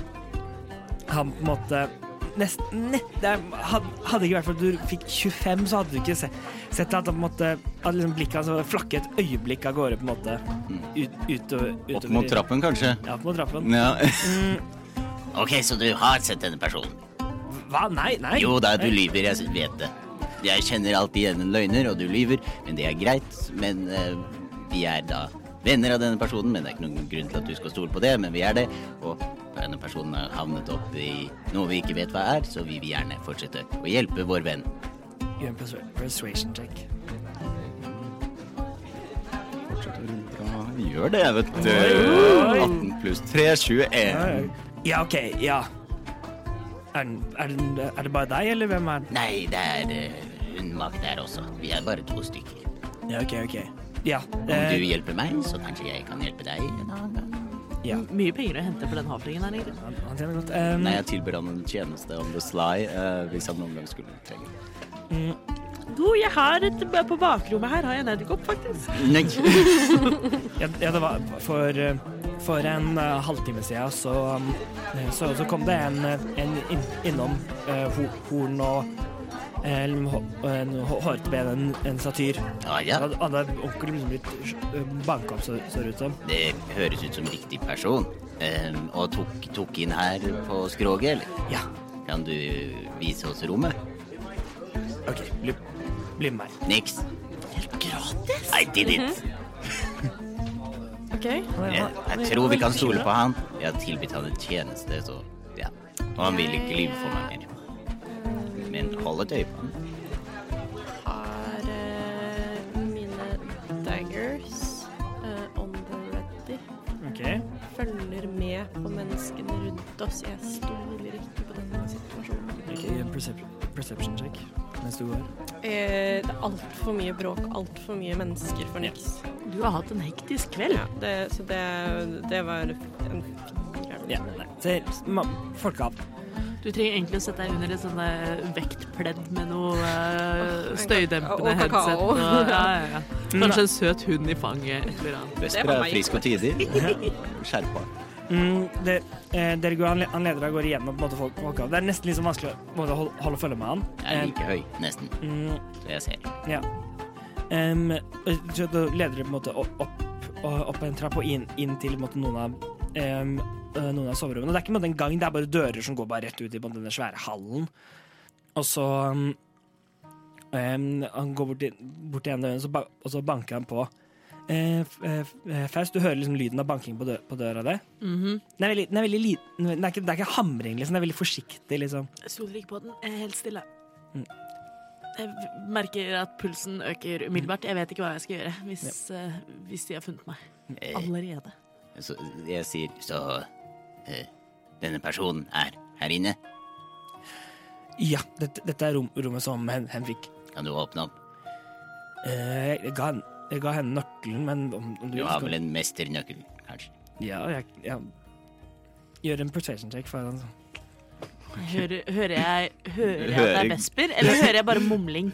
Han på en måte Nesten det er- Hadde ikke vært for at du fikk 25, så hadde du ikke sett, sett at måte At liksom blikket hans altså, flakket et øyeblikk av gårde, på en måte. Ut, utover, utover Opp mot trappen, kanskje. Ja, opp mot trappen. Ja. Mm, OK, så du har sett denne personen? hva? Nei, nei. Jo da, du lyver, jeg vet det. Jeg kjenner alltid igjen en løgner, og du lyver, men det er greit. Men uh, vi er da venner av denne personen, men det er ikke noen grunn til at du skal stole på det, men vi er det. Og denne personen har havnet opp i noe vi ikke vet hva er, så vi vil gjerne fortsette å hjelpe vår venn. Gjør en persuasion check. Gjør det, vet du. 18 pluss 3, 21. Ja, OK. Ja. Er, er, er det bare deg, eller hvem er det? Nei, det er eh, hun Mag der også. Vi er bare to stykker. Ja, OK, OK. Ja. Om eh, du hjelper meg, så kanskje jeg kan hjelpe deg en annen gang. ja. Mye penger å hente for den havflingen her, egentlig. Han, han tjener godt. Um, Nei, jeg tilbyr han en tjeneste on the sly eh, hvis han noen gang skulle trenge det. Du, jeg har et På bakrommet her har jeg en edderkopp, faktisk. Nei. ja, ja, det var for, eh, for en eh, halvtime siden så, um, så, så kom det en, eh, en inn, innom eh, ho, horn og hårete ben, en, en satyr. Ja, ja. Han er liksom blitt banka opp, så, så det ut som. Det høres ut som riktig person. Um, og tok, tok inn her på skroget, eller? Ja. Kan du vise oss rommet? OK, bli, bli med meg. Niks. Gratis? I did it. OK. Jeg, jeg tror vi kan stole på han. Jeg har tilbudt han en tjeneste, så ja. Og han vil ikke lyve for meg mer. Men holiday han. Har uh, mine daggers uh, on the ready. Okay. Følger med på menneskene rundt oss. Jeg stoler ikke på denne situasjonen. Okay, perception, perception check mens du går. Eh, det er altfor mye bråk, altfor mye mennesker for niks. Du har hatt en hektisk kveld. Ja, det, så det, det var en fire. Ja, nei. Se, folka. Du trenger egentlig å sette deg under et sånn eh, vektpledd med noe uh, støydempende headset. Og, ja, ja, ja. Kanskje en søt hund i fanget, et eller annet. Vesper er frisk og tidig. Skjerpa. Mm, det, eh, dere går, han, le- leder deg går igjennom på en måte, folk, folkehav. Det er nesten litt sånn vanskelig å på holde, holde følge med han. Jeg er like høy, nesten. Mm, Så jeg ser. Ja. Um, så da leder dere på en måte opp, opp, opp en trapp og inn, inn til på en måte, noen av eh, noen av soverommene. Det er ikke med en gang, det er bare dører som går bare rett ut i denne svære hallen. Og så em, Han går bort til, bort til en dør, og så ba- og så banker han på. Eh, eh, eh, Faust, du hører liksom lyden av banking på, dø på døra di. Mhm. Den er veldig, den er veldig liten. Den er det er ikke hamring, liksom. Den er veldig forsiktig, liksom. Stoler ikke på den. Jeg er helt stille. Mm. Jeg merker at pulsen øker umiddelbart. Jeg vet ikke hva jeg skal gjøre hvis, eh, hvis de har funnet meg. Eh, Allerede. så jeg sier så eh, Denne personen er her inne. Ja, dette, dette er rom, rommet som hen, hen fikk. Kan du åpne opp? Eh, jeg, ga, jeg ga henne nøkkelen, men om, om du, Du har vel en mesternøkkel, kanskje? Ja, jeg, jeg gjør en protection check for han. Hører, hører, jeg, hører jeg at det er vesper, eller hører jeg bare mumling?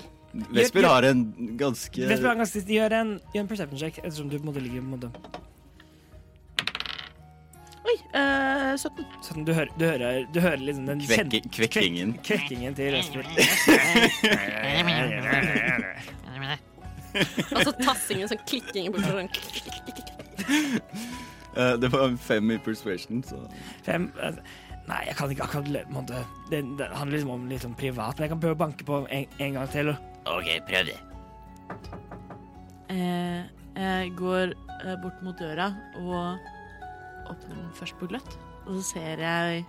Vesper har en ganske Vesper har en ganske- Gjør en, gjør en perception check, ettersom du på en måte ligger på en måte Oi, uh, 17. sånn, du, hører, du, hører, du hører liksom den Kvekke, kjente- kvekkingen. kvek- kvekkingen til Vesper. Altså tassingen, sånn klikkingen bortover sånn uh, det var fem i persuasion, så Fem Altså. Nei, jeg kan ikke akkurat det, det handler liksom om litt sånn privat, men jeg kan prøve å banke på en, en gang til. OK, prøv det. Eh, jeg går eh, bort mot døra og åpner den først på gløtt. Og så ser jeg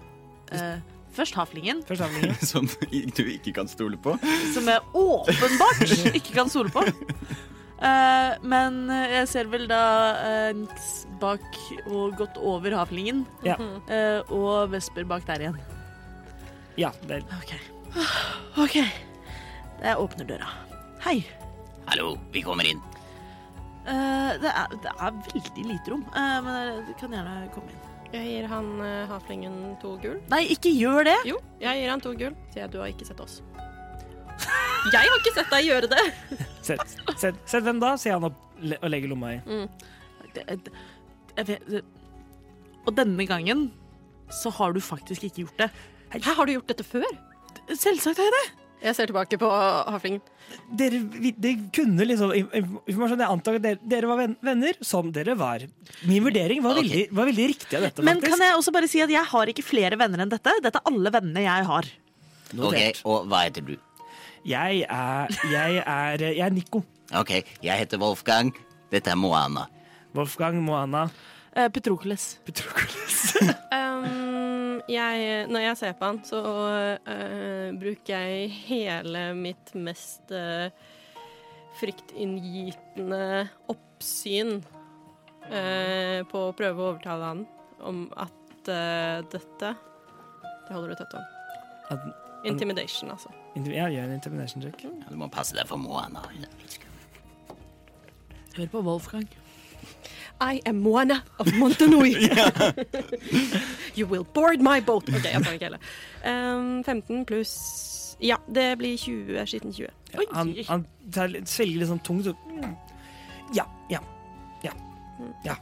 eh, først havlingen. Som du ikke kan stole på. som jeg åpenbart ikke kan stole på. Eh, men jeg ser vel da eh, Nix bak og godt over havlingen, Ja. eh, og Vesper bak der igjen. Ja, det, OK. OK. Jeg åpner døra. Hei. Hallo, vi kommer inn. Eh, det, er, det er veldig lite rom, uh, men du kan gjerne komme inn. Jeg gir han uh, havlingen to gull. Nei, ikke gjør det! Jo, jeg gir han to gull. Sier jeg du har ikke sett oss. Jeg har ikke sett deg gjøre det! sett, sett, sett hvem da, sier han og, le- og legger lomma i. Mm. det, det jeg vet, det, Og denne gangen så har du faktisk ikke gjort det. Hæ, har du gjort dette før? Selvsagt har jeg det! Jeg ser tilbake på Haflingen. Dere, dere kunne liksom informasjon. Jeg antar at dere, dere var venner, som dere var. Min vurdering var, okay. veldig, var veldig riktig av dette, Men faktisk. kan jeg også bare si at jeg har ikke flere venner enn dette. Dette er alle vennene jeg har. OK, Notert. og hva heter du? Jeg er Jeg er, jeg er Nico. OK, jeg heter Wolfgang. Dette er Moana. Wolfgang Moana Uh, Petrokles. Petrokles. Um, jeg, når jeg ser på han, så uh, bruker jeg hele mitt mest uh, fryktinngytende oppsyn eh, på å prøve å overtale han om at eh, dette Det holder du tett om. At- Intimidation, altså. ja, gjør en intimidation check. Ja, Du må passe deg for Moana. Hør på Wolfgang. I am Moana of Montanui. you will board my boat. OK, jeg tar ikke hele. Um, 15 pluss Ja, det blir 20. Skitten 20. Ja, han, han tar, svelger litt sånn tungt. Så. Ja, Ja, ja.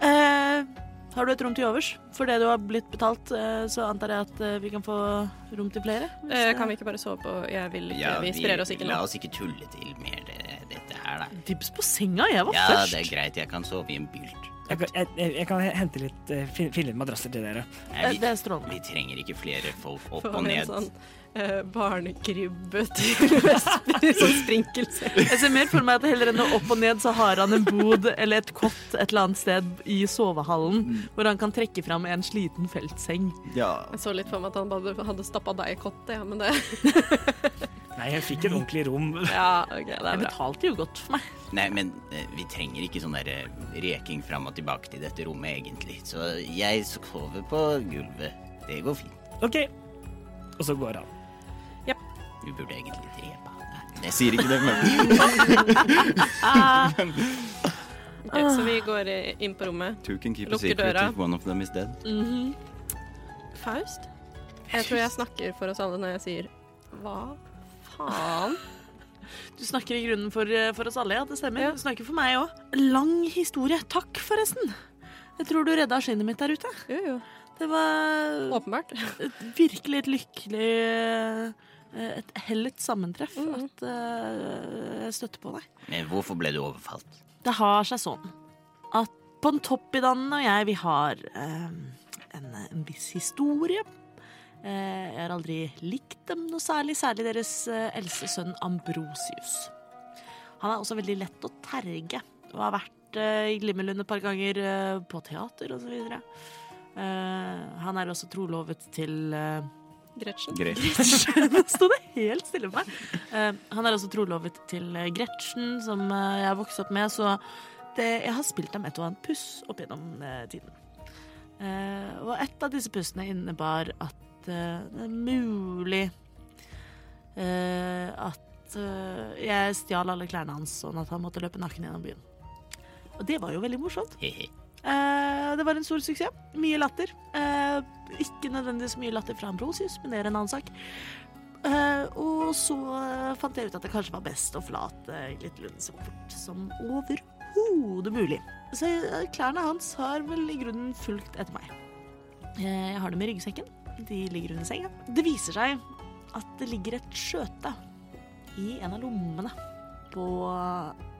Eh, har du et rom til overs? For det du har blitt betalt, eh, så antar jeg at eh, vi kan få rom til flere? hvis Eh, kan vi ikke bare sove på Jeg vil ikke. Ja, vi sprer oss ikke La oss ikke tulle til mer eh, dette her, da. Dibs på senga, jeg var Ja, først. det er greit. Jeg kan sove i en bylt. Jeg kan, jeg, jeg- jeg kan hente litt, eh, fin- finne litt madrasser til dere. Nei, vi, Det er strålende. vi trenger ikke flere folk opp For og ned. sånn eh, barnekrybbe til Vesper, sånn sprinkelse. Jeg ser mer for meg at heller enn å opp og ned, så har han en bod eller et kott et eller annet sted i sovehallen, hvor han kan trekke fram en sliten feltseng. Ja. Jeg så litt for meg at han bare hadde stappa deg i kottet, ja, men det Nei, jeg fikk et ordentlig rom. Ja, OK, det Jeg er bra. betalte jo godt for meg. Nei, men eh, vi trenger ikke sånn der eh, reking fram og tilbake til dette rommet, egentlig. Så jeg sover på gulvet. Det går fint. OK. Og så går han. Du burde egentlig drepe han. Nei, Jeg sier ikke det, men Ok, så vi går inn på rommet. Two can keep a Lukker secret døra. if one of them is dead. Faust? Jeg tror jeg snakker for oss alle når jeg sier hva faen? Du snakker i grunnen for, for oss alle, ja. Det stemmer. Ja. Du snakker for meg òg. Lang historie. Takk, forresten. Jeg tror du redda skinnet mitt der ute. Jo, jo. Det var Åpenbart. et, virkelig et lykkelig eh, Et hellet sammentreff mm. at uh, jeg støtter på deg. Men hvorfor ble du overfalt? Det har seg sånn at Pontoppidanen og jeg, vi har uh, en, en viss historie. Eh, jeg har aldri likt dem noe særlig, særlig deres eh, eldste sønn Ambrosius. Han er også veldig lett å terge, og har vært eh, i Glimmerlund et par ganger på teater osv. Han er også trolovet til Gretchen. Gretchen. Nå sto det helt stille for meg. Eh, han er også trolovet til Gretchen, som jeg har vokst opp med, så det, jeg har spilt dem et og annet puss opp gjennom tiden. Eh, og et av disse pussene innebar at eh, det er mulig eh, at eh, jeg stjal alle klærne hans, sånn at han måtte løpe naken gjennom byen. Og det var jo veldig morsomt. Det var en stor suksess. Mye latter. Ikke nødvendigvis mye latter fra Ambrosius, men det er en annen sak. Uh, og så uh, fant jeg ut at det kanskje var best å forlate Glitterlund så fort som overhodet mulig. Så klærne hans har vel i grunnen fulgt etter meg. Jeg har dem i ryggsekken. De ligger under senga. Det viser seg at det ligger et skjøte i en av lommene på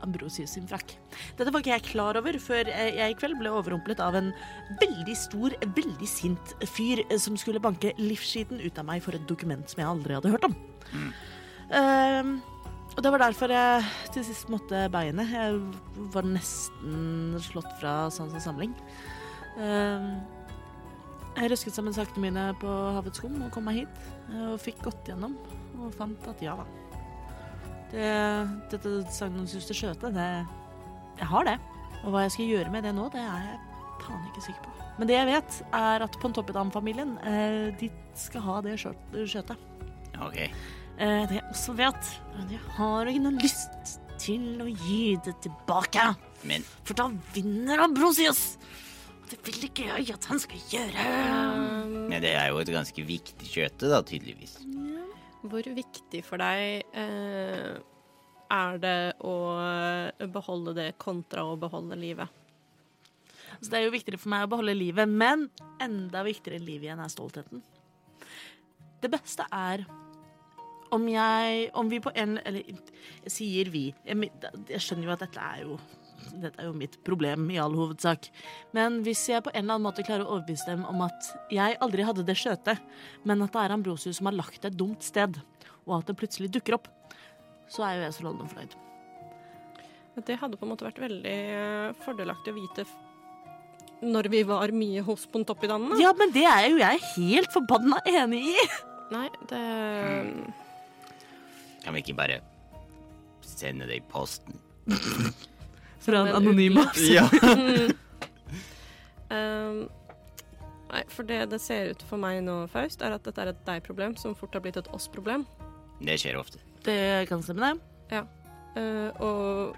Ambrosius sin frakk. Dette var ikke jeg klar over før jeg i kveld ble overrumplet av en veldig stor, veldig sint fyr som skulle banke livsskiten ut av meg for et dokument som jeg aldri hadde hørt om. Ehm, og det var derfor jeg til sist måtte beiene. Jeg var nesten slått fra sans og samling. Ehm, jeg røsket sammen sakene mine på havets skum og kom meg hit. Og fikk gått gjennom og fant at ja da. Det, dette sagnomsuste skjøtet, det Jeg har det. Og hva jeg skal gjøre med det nå, det er jeg faen ikke sikker på. Men det jeg vet, er at Pontoppidam-familien eh, de skal ha det skjøt- skjøtet. Ok. Eh, det jeg også vet, er at jeg har ikke noe lyst til å gi det tilbake. Men For da vinner Ambrosius! Det vil ikke jeg at han skal gjøre. Um, men det er jo et ganske viktig kjøte, da, tydeligvis. hvor viktig for deg eh, er det å beholde det kontra å beholde livet? Så det er jo viktigere for meg å beholde livet, men enda viktigere enn livet igjen er stoltheten. Det beste er om jeg Om vi på en Eller jeg sier vi. Jeg, jeg skjønner jo at dette er jo dette er jo mitt problem i all hovedsak. Men hvis jeg på en eller annen måte klarer å overbevise dem om at jeg aldri hadde det skjøtet, men at det er Ambrosius som har lagt det et dumt sted, og at det plutselig dukker opp, så er jo jeg så London fornøyd. Det hadde på en måte vært veldig eh, fordelaktig å vite når vi var mye hos Pontoppidanene. Ja, men det er jo jeg helt forbanna enig i! Nei, det Kan vi ikke bare sende det i posten? Fra en anonym. Ja. Um, Nei, for det det ser ut for meg nå, Faust, er at dette er et deg-problem som fort har blitt et oss-problem. Det skjer ofte. Det kan stemme, det. Eh, og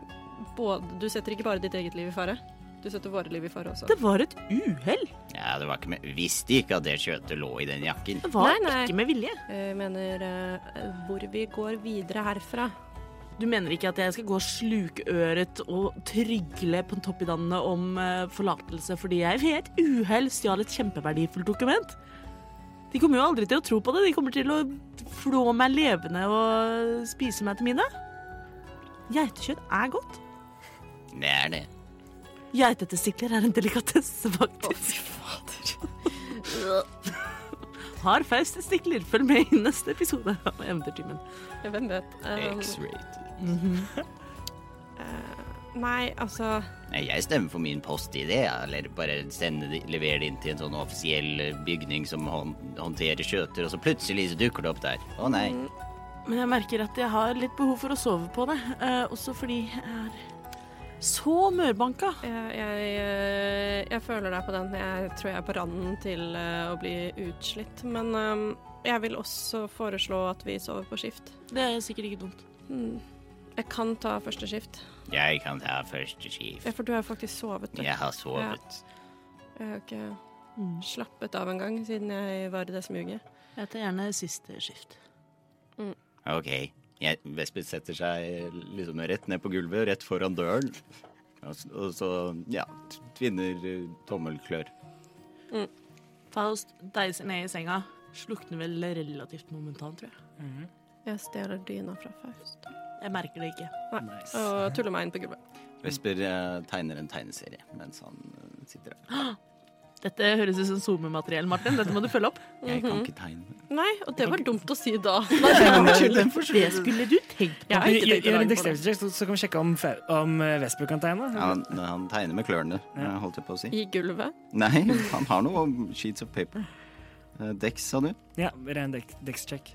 både, du setter ikke bare ditt eget liv i fare, du setter våre liv i fare også. Det var et uhell. Ja, det var ikke med Visste ikke at det kjøttet lå i den jakken. Det var Nei, nei. ikke med vilje. Jeg mener uh, hvor vi går videre herfra. Du mener ikke at jeg skal gå slukøret og trygle på toppidannene om eh, forlatelse fordi jeg ved et uhell stjal et kjempeverdifullt dokument? De kommer jo aldri til å tro på det. De kommer til å flå meg levende og spise meg til middag. Geitekjøtt er godt. Det er det. Geitetestikler er en delikatesse, faktisk. Har Faust testikler? Følg med i neste episode av Eventyrtimen. Hvem vet? Um, X-rated. uh, nei, altså Nei, jeg stemmer for min post i det, eller bare sende levere det inn til en sånn offisiell eh, bygning som håndterer skjøter, og så plutselig så dukker det opp der. Å nei. Men jeg merker at jeg har litt behov for å sove på det. uh, også fordi jeg er så mørbanka. jeg, jeg, eh, jeg føler deg på den. Jeg tror jeg er på randen til eh, å bli utslitt. Men um, jeg vil også foreslå at vi sover på skift. Det er sikkert ikke dumt. Hmm. Jeg kan ta første skift. Jeg kan ta første skift. Ja, for du har faktisk sovet. Du. Jeg har sovet. Jeg har ikke slappet av en gang siden jeg var i det smuget. Jeg tar gjerne siste skift. Ok. Vesper setter seg liksom rett ned på gulvet, rett foran døren. Og, så, ja, tvinner tommelklør. tommelklør. Faust deiser ned i senga. Slukner vel relativt momentant, tror jeg. Jeg stjeler dyna fra Faust. Jeg merker det ikke. Nice. Og tuller meg inn på gulvet. Vesper eh, tegner en tegneserie mens han eh, sitter der. Dette høres ut som SoMe-materiell, Martin. Dette må du følge opp. Jeg kan ikke tegne. Nei, og det var dumt å si da. Det skulle du tenkt på. Å Gjør en på det. dexterity check, så, så kan vi sjekke om, om eh, Vesper kan tegne. Han, han tegner med klørne, eh, holdt jeg på å si. I gulvet. Nei, han har noe sheets of paper. Eh, Dex, sa du? Ja, ren dex, dex check.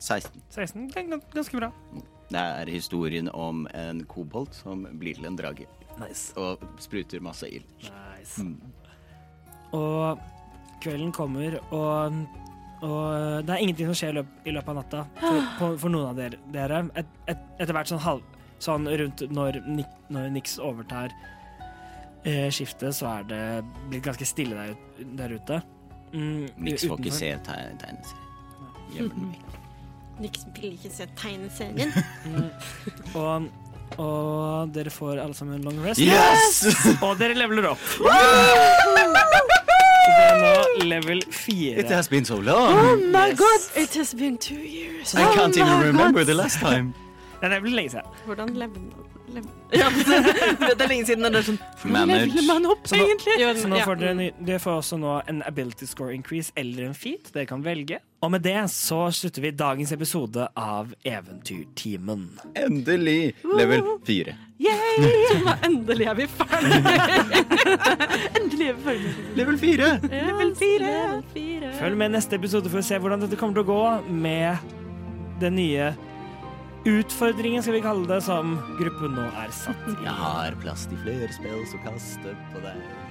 16. 16. Det er gans- ganske bra. Det er historien om en kobolt som blir til en drage. Nice. Og spruter masse ild. nice. Og kvelden kommer, og, og det er ingenting som skjer i, løp, i løpet av natta for, på, for noen av dere. dere. Et, et, etter hvert sånn, halv, sånn rundt når, når Nix overtar eh, skiftet, så er det blitt ganske stille der, der ute. Mm, Nix får ikke se te- tegneserien. Gjemmer den vekk. Nix vil ikke se tegneserien. Og, og dere får alle sammen en long rest. Yes! Og dere leveler opp. Det er nå level It fire. has been so long. my god! It has been two years. I can't even remember God. the last time. Nei, det blir lenge siden. Hvordan levde lev Ja, det, det er lenge siden det er sånn Hvordan leveler man opp, Så nå- egentlig? Jo, Så nå får dere, ny- dere får også nå en ability score increase eller en feat. Dere kan velge. Og med det så slutter vi dagens episode av Eventyrtimen. Endelig level 4. Yay! Endelig er vi ferdige. Endelig er vi ferdige. Level 4! Fire. Level fire. Følg med neste episode for å se hvordan dette kommer til å gå med den nye utfordringen, skal vi kalle det, som gruppen nå er satt i. Jeg har plass til flere spill som kaster på deg.